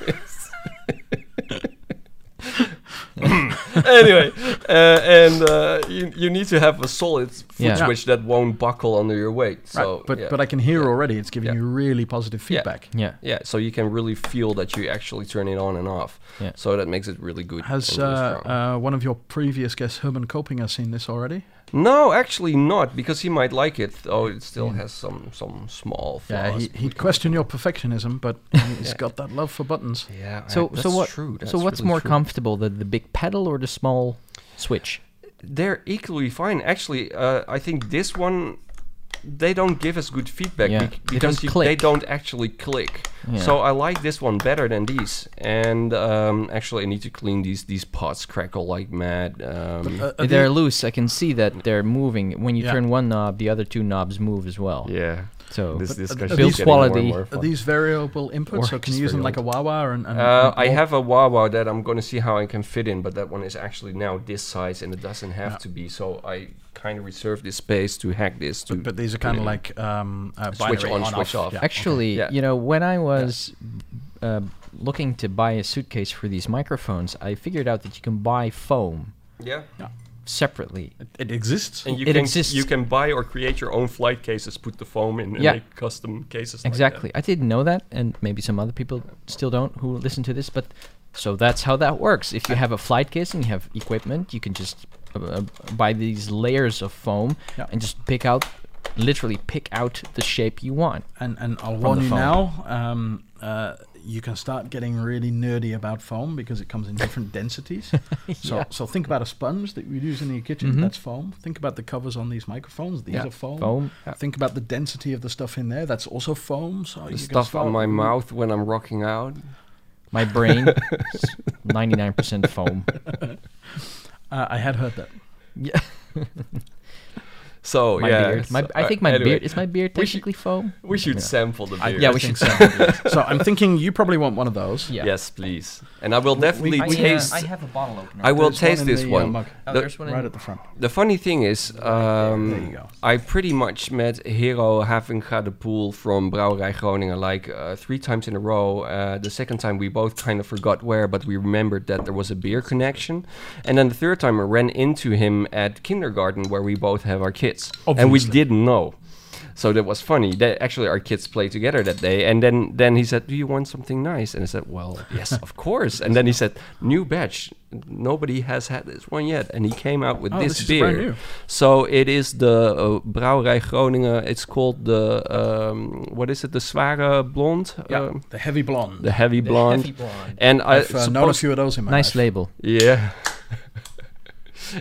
anyway, uh, and uh, you you need to have a solid foot Yeah. switch that won't buckle under your weight. So, right. But yeah. but I can hear already it's giving Yeah. you really positive feedback. Yeah. yeah, so you can really feel that you actually turn it on and off. Yeah. So that makes it really good. Has really uh, uh, one of your previous guests, Herman Kopinger, seen this already? No, actually not, because he might like it. Oh, it still has some some small flaws. Yeah, he, he'd question your perfectionism, but he's Yeah. got that love for buttons. Yeah, So I- so what? True. so what's really more true. comfortable, the the big pedal or the small switch? they're equally fine. Actually, uh, I think this one they don't give us good feedback Yeah, bec- they because don't you, they don't actually click. Yeah. So I like this one better than these. And um, actually, I need to clean these. These pots crackle like mad. Um, Uh, uh, they're the- loose. I can see that they're moving. When you Yeah. turn one knob, the other two knobs move as well. yeah, So this But, uh, discussion uh, is build getting more and quality- more are these variable inputs, so Or can you use them like a wah-wah? And, and, Uh, and I have a wah-wah that I'm going to see how I can fit in, but that one is actually now this size and it doesn't have Yeah. to be. So I kind of reserve this space to hack this. To But, but these are kind of like um, uh, Switch binary on, switch off. Yeah, Actually, Yeah. you know, when I was uh, looking to buy a suitcase for these microphones, I figured out that you can buy foam yeah. separately. It, it exists. And you It can exists. you can buy or create your own flight cases, put the foam in, and Yeah. make custom cases. like Exactly. I didn't know that, and maybe some other people still don't who listen to this. But so that's how that works. If you have a flight case and you have equipment, you can just uh, buy these layers of foam Yeah. and just pick out, literally pick out the shape you want. And and I'll From warn the you foam. now, um, uh, you can start getting really nerdy about foam because it comes in different densities. So Yeah. so think about a sponge that you use in your kitchen. Mhm. That's foam. Think about the covers on these microphones. These Yeah. are foam. Foam. Think about the density of the stuff in there. That's also foam. So The you stuff on my mouth when I'm rocking out. My brain, ninety nine percent foam. Uh, I had heard that. Yeah. So my yeah, beard. My, I uh, think my anyway, beard is my beard we should- technically foam. We should Yeah. sample the beard. yeah, we think should so. so I'm thinking you probably want one of those. Yeah. Yes, please. And I will definitely I, uh, taste. I have a bottle opener. I will There's taste in this the, uh, one. mug, Oh, the- there's one in- right at the front. The funny thing is, um, There you go. I pretty much met Hero Havinga de Poel from Brouwerij Groningen like uh, three times in a row. Uh, the second time we both kind of forgot where, but we remembered that there was a beer connection. And then the third time I ran into him at kindergarten where we both have our kids. And we didn't know. So that was funny. That actually our kids played together that day, and then then he said, "Do you want something nice?" And I said, "Well, yes, of course." And then he said, "New batch. Nobody has had this one yet." And he came out with Oh, this this is beer. brand new. So it is the uh, Brouwerij Groningen. It's called the um, what is it? The Zware Blond. Yeah, Um, the heavy blonde. the heavy blonde. The blonde. heavy blonde. And I I've uh, known a suppose few of those in my Nice life. label. yeah.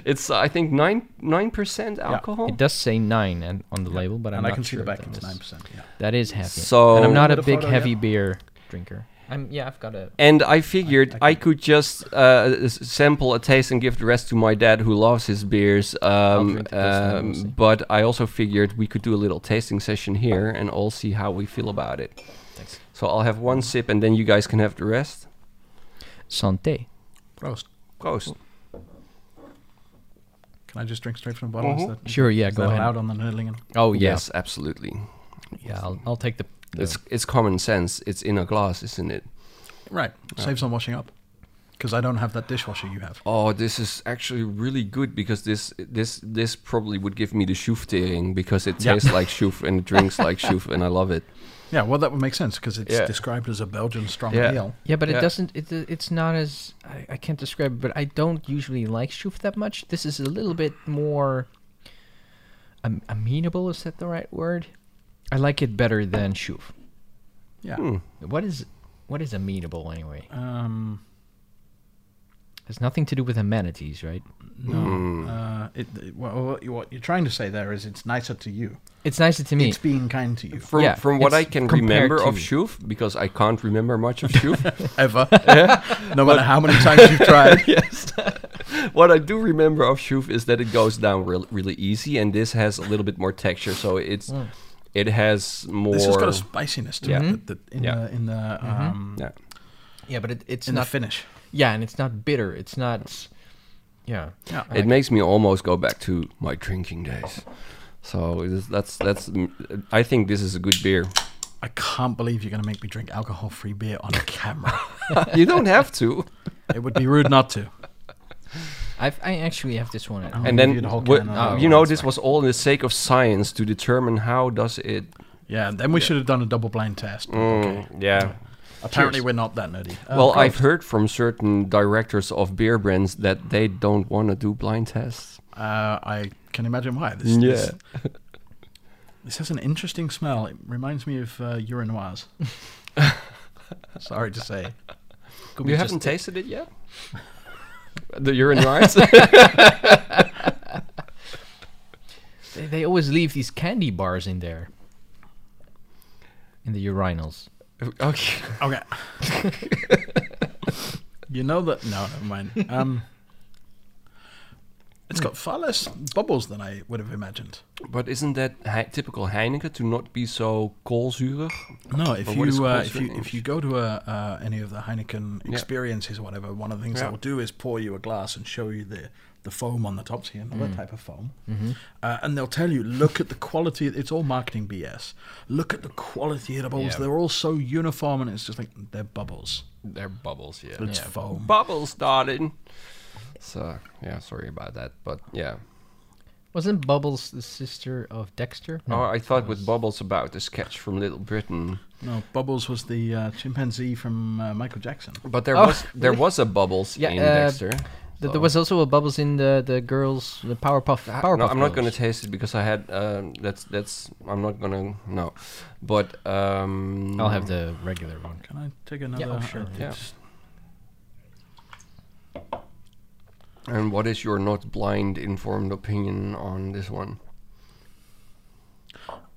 it's I think nine nine percent alcohol. It does say nine and on the label, but I'm and I not can see the back. It's nine percent. Yeah. That is heavy. So- and I'm not a a big photo, heavy yeah. beer drinker. I'm yeah, I've got a. And I figured I I, can- could just uh, sample a taste and give the rest to my dad, who loves his beers. Um, drink this and we'll see. um, but I also figured we could do a little tasting session here and all see how we feel about it. Thanks. So I'll have one sip, and then you guys can have the rest. Santé. Prost. Prost. Can I just drink straight from the bottle? Is Mhm. that, Sure, yeah, is go that ahead. allowed on the Nerdlingen? Oh yeah, Yes, absolutely. yeah. I'll, I'll take the. the It's it's common sense. It's in a glass, isn't it? Right. Saves on washing up. Because I don't have that dishwasher you have. Oh, this is actually really good because this this this probably would give me the shoeftering because it Yeah. tastes like shoef and it drinks like shoef and I love it. Yeah, well, that would make sense because it's Yeah. described as a Belgian strong Yeah. ale. yeah, but it Yeah. doesn't. It, it's not as I, I can't describe it, but I don't usually like Schoof that much. This is a little bit more am, amenable. Is that the right word? I like it better than Schoof. Yeah. Hmm. What is what is amenable anyway? Um, Has nothing to do with amenities, right? no. Hmm. Uh, it, it- well, what you're trying to say there is it's nicer to you. It's nicer to me. It's being kind to you. From Yeah, from what I can remember of to- shoef because I can't remember much of shoef. Ever. no matter how many times you've tried. yes. what I do remember of shoef is that it goes down real, really easy, and this has a little bit more texture, so it's Mm. it has more. This has got a spiciness to Yeah. it that, that in Yeah. the in the um, yeah. yeah, but it, it's in the not. finish. Yeah, and it's not bitter. It's not. Yeah. Yeah. It makes me almost go back to my drinking days. So it is, that's that's. I think this is a good beer. I can't believe you're going to make me drink alcohol-free beer on camera. you don't have to. it would be rude not to. I've, I actually have this one. At Oh. home. And then you the whole wha- can Oh, you know this fine. was all in the sake of science to determine how does it. Yeah, then we should have done a double blind test. Mm, okay. Yeah. Apparently, Cheers. we're not that nerdy. Uh, well, Prost. I've heard from certain directors of beer brands that they don't want to do blind tests. Uh, I can imagine why. This, this, Yeah. this has an interesting smell. It reminds me of uh, urinoirs. Sorry to say. Could You haven't tasted it yet? the urine rice? They, they always leave these candy bars in there. In the urinals. okay. Okay. you know that? No, never mind. Um, it's got far less bubbles than I would have imagined. But isn't that Hei- typical Heineken to not be so koolzuurig? No, if But what is you uh, if you if you go to a, uh, any of the Heineken Yeah. experiences or whatever, one of the things Yeah. they will do is pour you a glass and show you the the foam on the top, so you know that type of foam, uh, and they'll tell you, look at the quality. It's all marketing BS. Look at the quality of the bubbles. Yeah. They're all so uniform, and it's just like they're bubbles. They're bubbles, yeah. It's Yeah. foam. Bubbles, darling. So, yeah, sorry about that. But, yeah. Wasn't Bubbles the sister of Dexter? oh, I thought with was- Bubbles about the sketch from Little Britain. No, Bubbles was the uh, chimpanzee from uh, Michael Jackson. But there Oh, was there was a Bubbles Yeah, in uh, Dexter. Th- so- There was also a Bubbles in the the girls, the Powerpuff. Ah, Powerpuff no, I'm not gonna taste it because I had um, that's that's I'm not gonna no, but um, I'll have the regular one. Can I take another? oh, sure. Yeah. it's- And what is your not blind informed opinion on this one?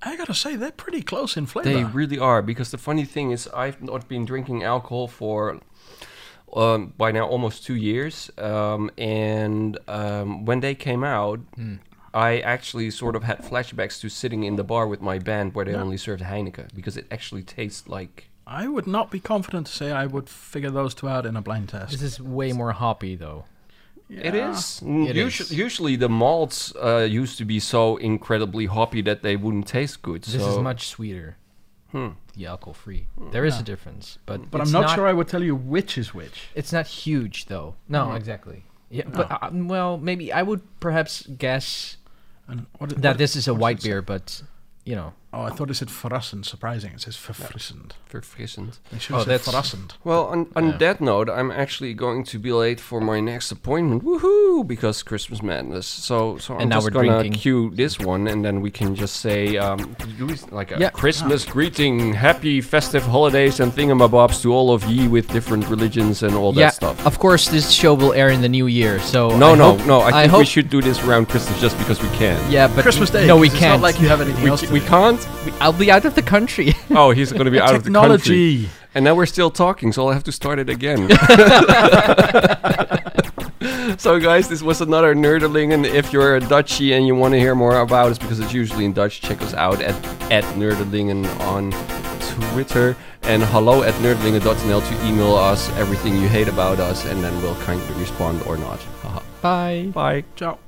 I gotta say they're pretty close in flavor. They really are because the funny thing is I've not been drinking alcohol for um, by now almost two years, um, and um, when they came out. Hmm. I actually sort of had flashbacks to sitting in the bar with my band where they Yeah. only served Heineken because it actually tastes like I would not be confident to say I would figure those two out in a blind test. This is way more hoppy though. It Yeah. is. Mm, It usu- is. Usually the malts uh, used to be so incredibly hoppy that they wouldn't taste good. This so is much sweeter. Hmm. The alcohol free. There is Yeah. a difference, but But I'm not, sure I would tell you which is which. It's not huge though. No, Mhm. exactly. Yeah, but uh, well, maybe I would perhaps guess And what, that what- this is a white does it say? beer, but you know, Oh, I thought it said verrassend. Surprising. It says verfrissend. verfrissend. They should Oh, have said that's- verrassend. Well, on, on Yeah. that note, I'm actually going to be late for my next appointment. Woohoo! Because Christmas madness. So, so I'm And now just gonna drinking. cue this one, and then we can just say, um, like a Yeah. Christmas greeting, happy festive holidays, and thingamabobs to all of ye with different religions and all that yeah. stuff. Of course, this show will air in the new year, so No, I no, hope- no. I think hope, we should do this around Christmas just because we can. Yeah, but Christmas Day. No, we 'cause can't. It's not like you have anything We, else. c- to we do. can't. I'll be out of the country. Oh, he's going to be out of the country. Technology. And now we're still talking, so I'll have to start it again. so, guys, this was another Nerdeling. And if you're a Dutchie and you want to hear more about us, because it's usually in Dutch, check us out at, at Nerdelingen on Twitter. And hello at nerdelingen.nl to email us everything you hate about us, and then we'll kindly respond or not. Bye. Bye. Ciao.